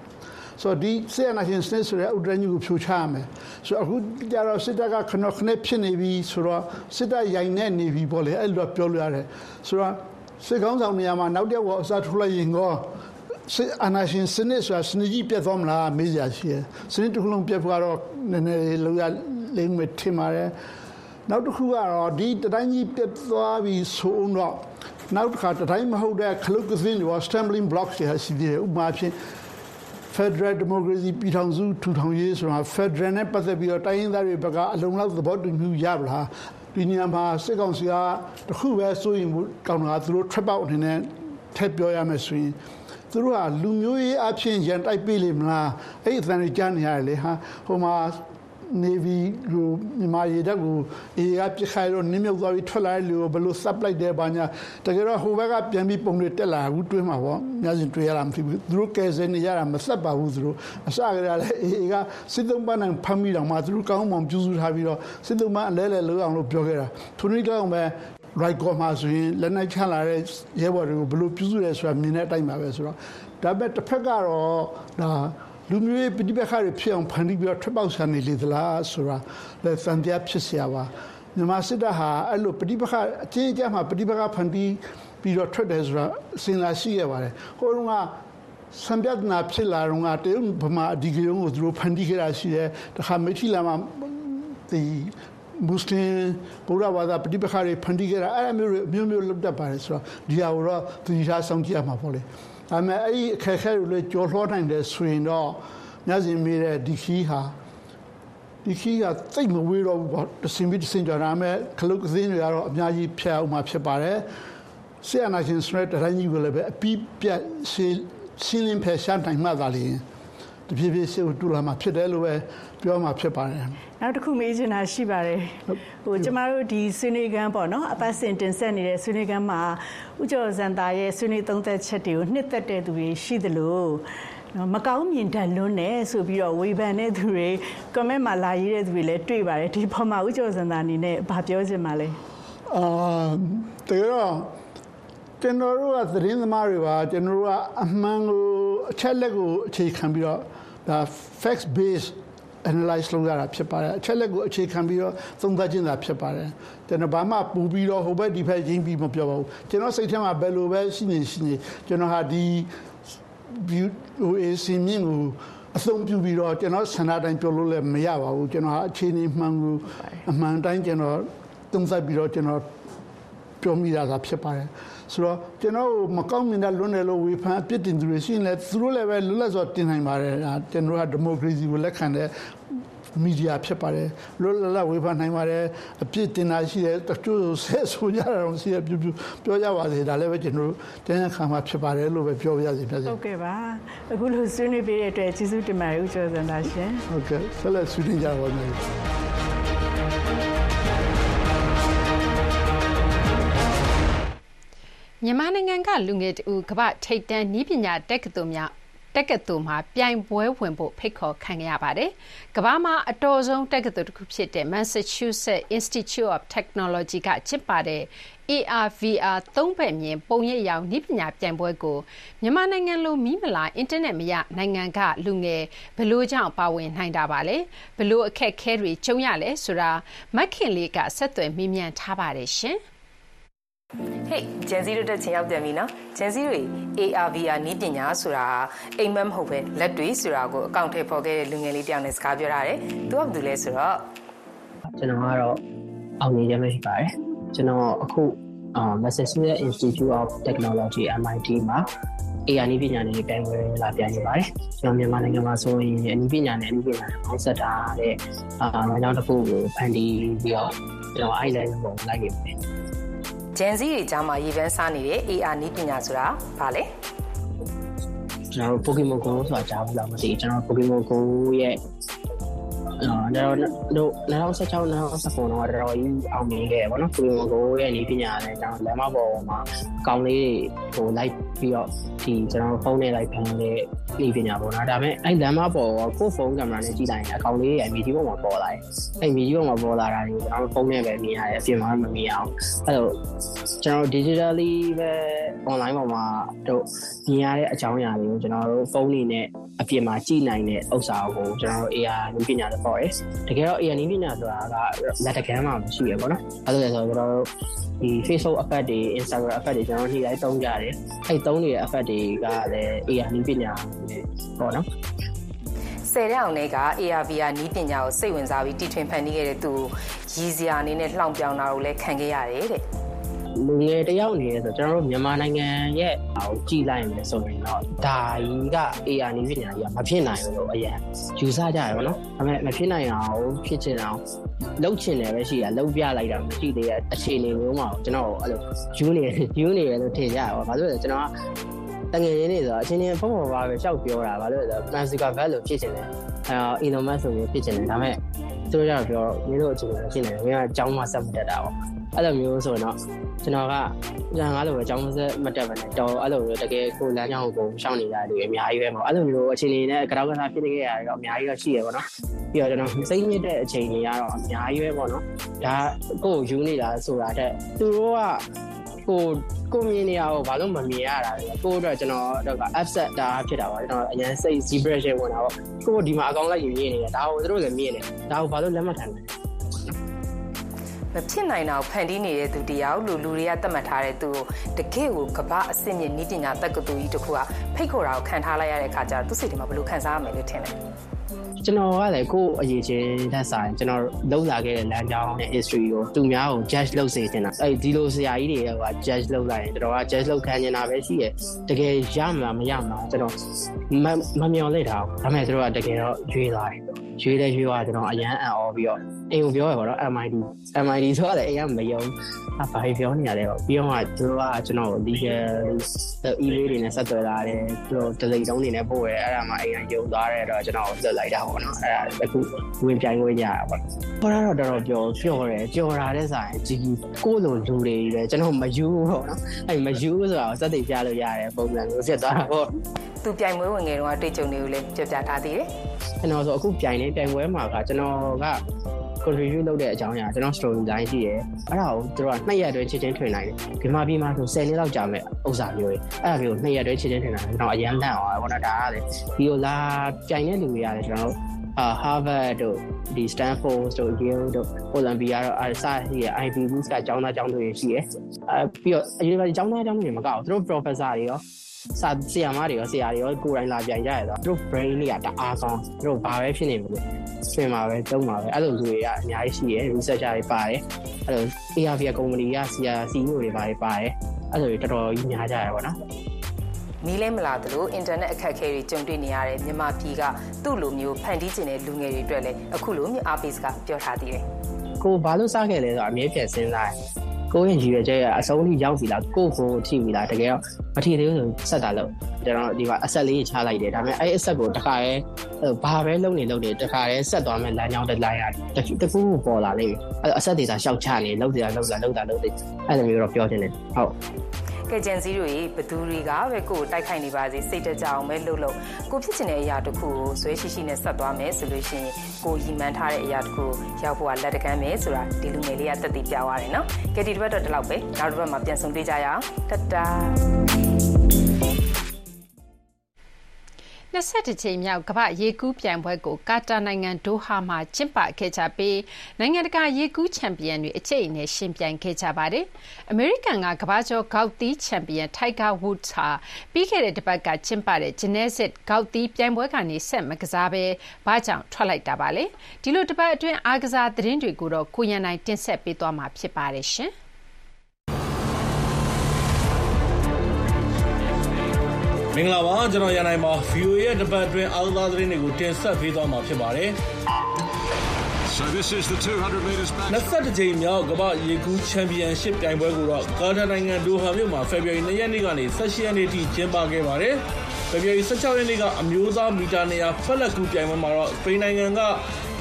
ဆိုတော့ဒီဆက်အနာရှင်စနစ်ဆိုတဲ့အုတ်တိုင်းကြီးကိုဖြိုချရမယ်ဆိုတော့အခုကြတော့စစ်တပ်ကခဏခဏဖြစ်နေပြီဆိုတော့စစ်တပ်ရိုင်နေနေပြီပေါ့လေအဲ့လိုပြောလို့ရတယ်ဆိုတော့စစ်ကောင်းဆောင်နေရာမှာနောက်တစ်ယောက်အစားထိုးလိုက်ရင်ကောစစ် အာဏာရှင်စနစ်ဆိုတာစနစ်ကြီးပြတ်သွားမလားမေးကြရှိတယ်စနစ်တစ်ခုလုံးပြတ်သွားတော့နည်းနည်းလောရလိမ့်မယ်ထင်ပါတယ်နောက်တစ်ခုကတော့ဒီတတိုင်းကြီးပြတ်သွားပြီဆိုတော့နောက်တစ်ခါတတိုင်းမဟုတ်တဲ့ခလုတ်ကစင်းတွေ stumbling blocks တွေရှိသေးတယ်ဥပမာဖြင့် Federal Democracy ပြည်ထောင်စုထူထောင်ရေးဆိုတာ Federal နဲ့ပတ်သက်ပြီးတော့တိုင်းရင်းသားတွေဘက်ကအလုံးလောက်သဘောတူမှုရပါလားဒီနေရာမှာစစ်ကောင်စီကတခုပဲစိုးရင်ကောင်းတာသူတို့ trap out အနေနဲ့ထည့်ပြောရမယ်ဆိုရင် သူတို့ကလူမျိုးရေးအဖြစ်ရန်တိုက်ပေးလိမ့်မလားအဲ့အသံတွေကြားနေရတယ်လေဟာဟိုမှာနေဗီကိုမြန်မာရေတပ်ကိုအေးကပြခိုင်တော့နင်းမြုပ်သွားပြီးထွက်လာတဲ့လူကိုဘယ်လိုစပ်လိုက်တယ်ဘာညာတကယ်တော့ဟိုဘက်ကပြန်ပြီးပုံတွေတက်လာဘူးတွေးမှာပေါ့များစဉ်တွေးရတာမဖြစ်ဘူးသူတို့ကဲစနေရတာမဆက်ပါဘူးသူတို့အစကတည်းကလည်းအေးကစစ်သုံးပန်းနိုင်ဖမ်းပြီးတော့မှသူတို့ကောင်းမှပြုစုထားပြီးတော့စစ်သုံးပန်းအလဲလဲလုပ်အောင်လို့ပြောခဲ့တာသူတို့ကြောင့်ပဲ right ကောမှာဆိုရင်လက်နိုင်ချလာတဲ့ရဲဘော်တွေကိုဘယ်လိုပြုစုရဲဆိုတာမြင်တဲ့အတိုင်းပါပဲဆိုတော့ဒါပေမဲ့တစ်ဖက်ကတော့ဒါလူမျိုးရေးပဋိပက္ခတွေဖြစ်အောင်ဖန်တီးပြီးတော့ထွက်ပေါက်ဆန်နေလေသလားဆိုတာလည်းသံတရားဖြစ်เสียပါမြန်မာစစ်တပ်ဟာအဲ့လိုပဋိပက္ခအကြီးအကျယ်မှာပဋိပက္ခဖန်တီးပြီးတော့ထွက်တယ်ဆိုတာစဉ်းစားရှိရပါတယ်ဟိုတုန်းကစံပြဒနာဖြစ်လာတော့ကတရုတ်ဗမာအဒီကရုံးကိုသူတို့ဖန်တီးခဲ့တာရှိတယ်တခါမိထီလာမှာဒီ မွတ်စလင်ဗုဒ္ဓဘာသာပဋိပက္ခတွေဖန်တီးခဲ့တာအဲ့အမျိုးမျိုးမျိုးလုပ်တတ်ပါတယ်ဆိုတော့ဒီဟာကိုတော့သူဒီထားဆောင်ကြည့်ရမှာပေါ့လေဒါပေမဲ့အဲ့ဒီအခက်အခဲတွေလည်းကြော်လွှားနိုင်တယ်ဆိုရင်တော့ညစဉ်မိတဲ့ဒီခီးဟာဒီခီးကသိမဝေးတော့ဘူးပေါ့တစင်ပြီးတစင်ကြတာမဲ့ခလုတ်ကသင်းတွေကတော့အများကြီးဖျက်အောင်မှဖြစ်ပါတယ်ဆီယနာရှင်စရက်တိုင်းကြီးကိုလည်းပဲအပီးပြတ်ရှင်းရှင်းလင်းဖယ်ရှားနိုင်မှသာလေ တဖြည်းဖြည်းရှေ့ကိုတူလာမှဖြစ်တယ်လို့ပဲပြောမှဖြစ်ပါတယ်နောက်တစ်ခုမေးချင်တာရှိပါတယ်ဟိုကျမတို့ဒီဆွေးနွေးခန်းပေါ့နော်အပတ်စဉ်တင်ဆက်နေတဲ့ဆွေးနွေးခန်းမှာဥကျော်စံတာရဲ့ဆွေးနွေးသုံးသက်ချက်တွေကိုနှစ်သက်တဲ့သူတွေရှိသလိုမကောင်းမြင်တတ်လွန်းတယ်ဆိုပြီးတော့ဝေဖန်တဲ့သူတွေ comment မှာလာရေးတဲ့သူတွေလည်းတွေ့ပါတယ်ဒီပေါ်မှာဥကျော်စံတာအနေနဲ့ဗာပြောချင်ပါလဲအာတကယ်တော့ ကျွန်တော်တို့ကသတင်းသမားတွေပါကျွန်တော်တို့ကအမှန်ကိုအချက်လက်ကိုအခြေခံပြီးတော့ဒါ facts based analyze လုပ်ရတာဖြစ်ပါတယ်အချက်လက်ကိုအခြေခံပြီးတော့သုံးသပ်ခြင်းသာဖြစ်ပါတယ်ကျွန်တော်ဘာမှပူပြီးတော့ဟိုဘက်ဒီဘက်ရင်းပြီးမပြောပါဘူးကျွန်တော်စိတ်ထဲမှာဘယ်လိုပဲရှိနေရှိနေကျွန်တော်ဟာဒီ view ဟိုအစီမြင့်ကိုအဆုံးပြုပြီးတော့ကျွန်တော်ဆန္ဒတိုင်းပြောလို့လည်းမရပါဘူးကျွန်တော်ဟာအခြေအနေမှန်ကိုအမှန်တိုင်းကျွန်တော်သုံးသပ်ပြီးတော့ကျွန်တော်ပြောမိတာသာဖြစ်ပါတယ် ဆိုတော့ကျွန်တော်မကောင်းမြင်တဲ့လွန်းတယ်လို့ဝေဖန်အပြစ်တင်သူတွေရှိရင်လည်းသူတို့လည်းပဲလွတ်လပ်စွာတင်နိုင်ပါတယ်ကျွန်တော်ကဒီမိုကရေစီကိုလက်ခံတဲ့မီဒီယာဖြစ်ပါတယ်လွတ်လပ်ဝေဖန်နိုင်ပါတယ်အပြစ်တင်တာရှိတယ်တချို့ဆက်ဆိုကြတာတော့ရှိရပြပြပြောကြပါစေဒါလည်းပဲကျွန်တော်တင်းခံမှာဖြစ်ပါတယ်လို့ပဲပြောပြရစီဖြစ်စေဟုတ်ကဲ့ပါအခုလိုဆွေးနွေးပေးတဲ့အတွက်ကျေးဇူးတင်ပါတယ်ဦးကျော်စံတာရှင်ဟုတ်ကဲ့ဆက်လက်ဆွေးနွေးကြပါမ မြန်မာနိုင်ငံက လူငယ်တူကမ္ဘာထိပ်တန်းနီးပညာတက္ကသိုလ်များတက္ကသိုလ်မှာ ပြိုင်ပွဲဝင်ဖို့ ဖိတ်ခေါ်ခံရပါတယ်။ကမ္ဘာမှာ အတော်ဆုံး တက္ကသိုလ်တစ်ခုဖြစ်တဲ့ Massachusetts Institute of Technology က ကျင်းပတဲ့ AR/VR သုံးဘက်မြင် ပုံရိပ်ရောင် နည်းပညာပြိုင်ပွဲကို မြန်မာနိုင်ငံလို မီးမလာ အင်တာနက်မရနိုင်ငံက လူငယ်ဘလို့ကြောင့် ပါဝင်နိုင်တာပါလဲဘလို့အခက်ခဲတွေ ကြုံရလဲဆိုတာမက်ခင်လေးက ဆက်သွယ်မေးမြန်းထားပါတယ်ရှင်။ ဟေးဂျန်စီတို့တက်ချင်ရောက်ပြန်ပြီနော်ဂျန်စီတွေ ARVR နီးပညာဆိုတာအိမ်မက်မဟုတ်ပဲလက်တွေဆိုတာကိုအကောင့်ထဲပေါ်ခဲ့တဲ့လူငယ်လေးတယောက်နဲ့စကားပြောရတယ်သူကဘာလို့လဲဆိုတော့ကျွန်တော်ကတော့အောင်မြင်ခြင်းမရှိပါတယ်ကျွန်တော်အခု Massachusetts Institute of Technology MIT မှာ AI နည်းပညာနဲ့ပြိုင်ပွဲလာပြိုင်နေပါတယ်ကျွန်တော်မြန်မာနိုင်ငံမှာဆိုရင်အနည်းပညာနဲ့အနည်းပညာပေါင်းစပ်တာတဲ့အာလမ်းကြောင်းတစ်ခုကိုဖန်တီးပြီးတော့ကျွန်တော်အဲ့လိုပုံလိုက်နေပါတယ် ဂျန်စီတွေကြားမှာရေပန်းစားနေတဲ့ AR နည်းပညာဆိုတာဘာလဲကျွန်တော်တို့ Pokemon Go ဆိုတာကြားဘူးလားမသိဘူးကျွန်တော် Pokemon Go ရဲ့အာတော့တို့2016 2019တော့တော်တော်ကြီးအောင်မြင်ခဲ့ပါတော့။ကိုရီကိုရဲ့နေပညာနဲ့ကျွန်တော်လမ်းမပေါ်မှာကောင်းလေးတွေကိုလိုက်ပြီးတော့ ဒီကျွန်တော်ဖုန်းနဲ့လိုက်ဖမ်းတဲ့နေပညာပေါ့နော်။ဒါပေမဲ့အဲ့လမ်းမပေါ်ကိုဖုန်းကင်မရာနဲ့ကြည့်လိုက်ရင်အကောင်လေးရဲ့အမီဒီပေါ်မှာပေါ်လာတယ်။အဲ့မီဒီပေါ်မှာပေါ်လာတာကိုကျွန်တော်ဖုန်းနဲ့ပဲမြင်ရတယ်အပြင်မှာမမြင်အောင်။အဲ့တော့ကျွန်တော် digitally ပဲ online ပေါ်မှာတို့မြင်ရတဲ့အကြောင်းအရာတွေကိုကျွန်တော်တို့ဖုန်းတွေနဲ့အပြင်မှာကြည့်နိုင်တဲ့ဥစ္စာကိုကျွန်တော်တို့ AR နည်းပညာလို့ခေါ်တယ်။တကယ်တော့ AR နည်းပညာဆိုတာကလက်တကမ်းမှာမရှိရပေါ့နော်။အဲဒါဆိုတော့ကျွန်တော်တို့ဒီ Facebook effect တွေ Instagram effect တွေကျွန်တော်တို့နေ့တိုင်းသုံးကြတယ်။အဲသုံးနေတဲ့ effect တွေကလည်း AR နည်းပညာပေါ့နော်။ဆယ်တဲ့အောင်တွေက ARVR နီးပညာကိုစိတ်ဝင်စားပြီးတီထွင်ဖန်တီးခဲ့တဲ့သူရည်စရာအနေနဲ့လှောင်ပြောင်တာကိုလည်းခံခဲ့ရတယ်တဲ့။လူငယ်တယောက်နေရဆိုကျွန်တော်တို့မြန်မာနိုင်ငံရဲ့ဟိုကြည်လိုက်မယ်ဆိုရင်တော့ဒါကြီးက AR နည်းပညာကြီးကမဖြစ်နိုင်ဘူးလို့အရင်ယူဆကြရပါတော့။ဒါပေမဲ့မဖြစ်နိုင်အောင်ဖြစ်ချင်အောင်လှုပ်ချင်တယ်ပဲရှိတာလှုပ်ပြလိုက်တာမရှိသေးတဲ့အခြေအနေမျိုးမှာကျွန်တော်အဲ့လိုယူနေယူနေရလို့ထင်ကြပါဘာလို့လဲကျွန်တော်က တငယ်ချင်းတွေဆိုတော့အချင်းချင်းဖုံဖုံပါပဲရှောက်ပြောတာဘာလို့လဲဆိုတော့ Mansuka Val လို့ဖြစ်ချင်တယ်အဲ Elon Musk ဆိုပြီးဖြစ်ချင်တယ်ဒါပေမဲ့သူတို့ကပြောမင်းတို့အခြေအနေဖြစ်နေတယ်မင်းကအကြောင်းမှဆက်မတက်တာပေါ့အဲ့လိုမျိုးဆိုတော့ကျွန်တော်ကညာငါလိုပဲအကြောင်းစက်မတက်ပါနဲ့တော့အဲ့လိုမျိုးတကယ်ကိုလမ်းကြောင်းကိုရှောင်နေတာလူအများကြီးပဲပေါ့အဲ့လိုမျိုးအခြေအနေနဲ့ကြောက်ကစားဖြစ်နေခဲ့ရတယ်တော့အများကြီးတော့ရှိရပါတော့ပြီးတော့ကျွန်တော်စိတ်ညစ်တဲ့အချိန်တွေကတော့အများကြီးပဲပေါ့နော်ဒါကိုယ်ယူနေတာဆိုတာတဲ့သူတို့က ကိုကိုမြင်နေရအောင်ဘာလို့မမြင်ရတာလဲကိုအတွက်ကျွန်တော်တော့က upset တာဖြစ်တာပါကျွန်တော်အရင်စိတ် depression ဝင်တာပေါ့ကိုဒီမှာအကောင့်လိုက်ယူနေနေတာဒါကိုသူတို့လည်းမြင်နေဒါကိုဘာလို့လက်မခံလဲမဖြစ်နိုင်တာကိုဖန်တီးနေတဲ့သူတရားလို့လူတွေကသတ်မှတ်ထားတဲ့သူကိုတကယ့်ကိုကဘာအစစ်မြင့်ဤပညာတက္ကသိုလ်ကြီးတစ်ခုကဖိတ်ခေါ်တာကိုခံထားလိုက်ရတဲ့အခါကျတော့သူစိတ်ထဲမှာဘယ်လိုခံစားရမလဲလို့ထင်တယ် ကျွန်တော်ကလည်းကိုယ့်အရေးချင်းတက်ဆိုင်ကျွန်တော်လှုပ်လာခဲ့တဲ့လမ်းကြောင်းနဲ့ history ကိုသူများကို judge လုပ်စေချင်တာအဲဒီလိုဆရာကြီးတွေက judge လုပ်လိုက်ရင်ကျွန်တော်က judge လုပ်ခံနေတာပဲရှိရတကယ်ရမလားမရမလားကျွန်တော်မမျော်လင့်တာဒါပေမဲ့သူတို့ကတကယ်တော့ရွေးလာတယ်ရွေးလဲရွေးသွားကျွန်တော်အရန်အံ့ဩပြီးတော့အိမ်ကိုပြောရပါတော့ MIT MIT ဆိုတော့လည်းအိမ်ကမယုံအဘာပြောနေရလဲပေါ့ပြီးတော့ကသူတို့ကကျွန်တော် legal email တွေနဲ့ဆက်သွယ်လာတယ်သူတို့ delay တုံးနေနဲ့ပို့ရဲအဲ့ဒါမှအိမ်ကယုံသွားတယ်တော့ကျွန်တော်လွတ်လိုက်တာပေါ့နော်အဲ့ဒါအခုဝင်ပြိုင်ခွင့်ရတာပေါ့ဟောတာတော့တော်တော်ပြောပြောတယ်ကြော်တာတဲ့ဆိုင်ကြီးကိုလိုလူတွေပဲကျွန်တော်မယူဘူးပေါ့နော်အဲ့မယူဆိုတာကိုစက်သိပြလို့ရတယ်ပုံစံကိုဆက်သွားတာပေါ့သူပြိုင်ပွဲဝင်ငယ်တော့တွေ့ကြုံတွေကိုလည်းပြောပြထားသေးတယ်ကျွန်တော်ဆိုအခုပြိုင်နေပြိုင်ပွဲမှာကကျွန်တော်က contribute လုပ်တဲ့အကြောင်းအရာကျွန်တော် story line ရှိတယ်အဲ့ဒါကိုတို့ကနှစ်ရက်အတွင်းချက်ချင်းထွင်နိုင်တယ်ဒီမှာပြီးမှဆို10နှစ်လောက်ကြာမဲ့ဥစ္စာမျိုးတွေအဲ့ဒါမျိုးနှစ်ရက်အတွင်းချက်ချင်းထွင်နိုင်တယ်ကျွန်တော်အရန်လန့်အောင်ပေါ့နော်ဒါကလေဒီလိုလာပြိုင်တဲ့လူတွေရတယ်ကျွန်တော်တို့အာ Harvard တို့ဒီ Stanford တို့ Yale တို့ Columbia တို့အဲစရှိရ Ivy League ကကျောင်းသားကျောင်းသူတွေရှိရအဲပြီးတော့ University ကျောင်းသားကျောင်းသူတွေမကောက်ဘူးသူတို့ professor တွေရော စာဆရာမတွေရောဆရာတွေရောကိုယ်တိုင်လာပြန်ကြရတော့သူတို့ brain တွေကတအားကောင်းသူတို့ဘာပဲဖြစ်နေမလို့ဆွင်မှာပဲတုံးမှာပဲအဲ့လိုလူတွေကအများကြီးရှိရယ် researcher တွေပါတယ်အဲ့လို ARV ကုမ္ပဏီကဆရာ CEO တွေပါတယ်ပါတယ်အဲ့လိုတော်တော်ကြီးများကြရပါတော့မီးလဲမလာသလိုအင်တာနက်အခက်အခဲတွေကြုံတွေ့နေရတဲ့မြန်မာပြည်ကသူ့လိုမျိုးဖန်တီးခြင်းတဲ့လူငယ်တွေအတွက်လည်းအခုလိုမျိုးအားပေးစကားပြောထားသေးတယ်။ကိုဘာလို့စခဲ့လဲဆိုတော့အမြဲပြန်စဉ်းစားတယ် ကိုယ့်ရဲ့ရည်ရွယ်ချက်ကအဆုံးထိရောက်ပြီလားကိုယ့်ကိုထိပြီလားတကယ်တော့မထိသေးဘူးဆိုဆက်တာလို့ကျွန်တော်ဒီမှာအဆက်လေးချလိုက်တယ်ဒါပေမဲ့အဲ့အဆက်ကိုတခါရဲဘာပဲလုပ်နေလုပ်နေတခါရဲဆက်သွားမယ်လမ်းကြောင်းတစ်လိုက်ရတယ်တခုခုပေါ်လာလိမ့်မယ်အဲ့အဆက်တွေသာရှောက်ချနေလုပ်ကြလုပ်တာလုပ်တာလုပ်တယ်အဲ့လိုမျိုးတော့ပြောချင်တယ်ဟုတ် ကဂျန်စီတွေဘသူတွေကပဲကိုယ်တိုက်ခိုက်နေပါစေစိတ်တကြအောင်ပဲလှုပ်လှုပ်ကိုဖြစ်ချင်တဲ့အရာတစ်ခုကိုဇွဲရှိရှိနဲ့ဆက်သွားမယ်ဆိုလို့ရှိရင်ကိုရီမှန်းထားတဲ့အရာတစ်ခုရောက်ဖို့ကလက်တကမ်းပဲဆိုတာဒီလူငယ်လေးကတက်တည်ပြသွားတယ်နော်ကဲဒီတစ်ပတ်တော့ဒီလောက်ပဲနောက်တစ်ပတ်မှာပြန်ဆုံတွေ့ကြရအောင်တတာ 22ကြိမ်မြောက်ကမ္ဘာရေကူးပြိုင်ပွဲကို ကာတာနိုင်ငံ ဒိုဟာမှာ ကျင်းပခဲ့ကြပြီး နိုင်ငံတကာ ရေကူးချန်ပီယံတွေ အကျိတ်နဲ့ရှင်ပြိုင်ခဲ့ကြပါတယ်။အမေရိကန်က ကမ္ဘာကျော် ဂေါက်သီးချန်ပီယံ Tiger Woods ဟာ ပြီးခဲ့တဲ့တပတ်က ကျင်းပတဲ့ Genesis ဂေါက်သီးပြိုင်ပွဲကနေ ဆက်မကစားဘဲ ဘာကြောင့် ထွက်လိုက်တာပါလဲ။ဒီလို တပတ်အတွင်း အားကစားသတင်းတွေကိုတော့ ကိုရန်နိုင်တင်ဆက်ပေးသွားမှာ ဖြစ်ပါတယ် မင်္ဂလာပါကျွန်တော်ရန်နိုင်ပါ VOA ရဲ့တပတ်အတွင်းအားကစားသတင်းတွေကိုတင်ဆက်ပေးသွားမှာဖြစ်ပါတယ် So this is the 200 meters back. 22ကြိမ်မြောက်ကမ္ဘာရေကူးချန်ပီယံရှစ်ပြိုင်ပွဲကိုတော့ကာတာနိုင်ငံဒိုဟာမြို့မှာဖေဖော်ဝါရီ2ရက်နေ့ကနေ18ရက်နေ့ထိကျင်းပခဲ့ပါတယ်။ဖေဖော်ဝါရီ16ရက်နေ့ကအမျိုးသားမီတာ200ဖက်လက်ကူးပြိုင်ပွဲမှာတော့စပိန်နိုင်ငံက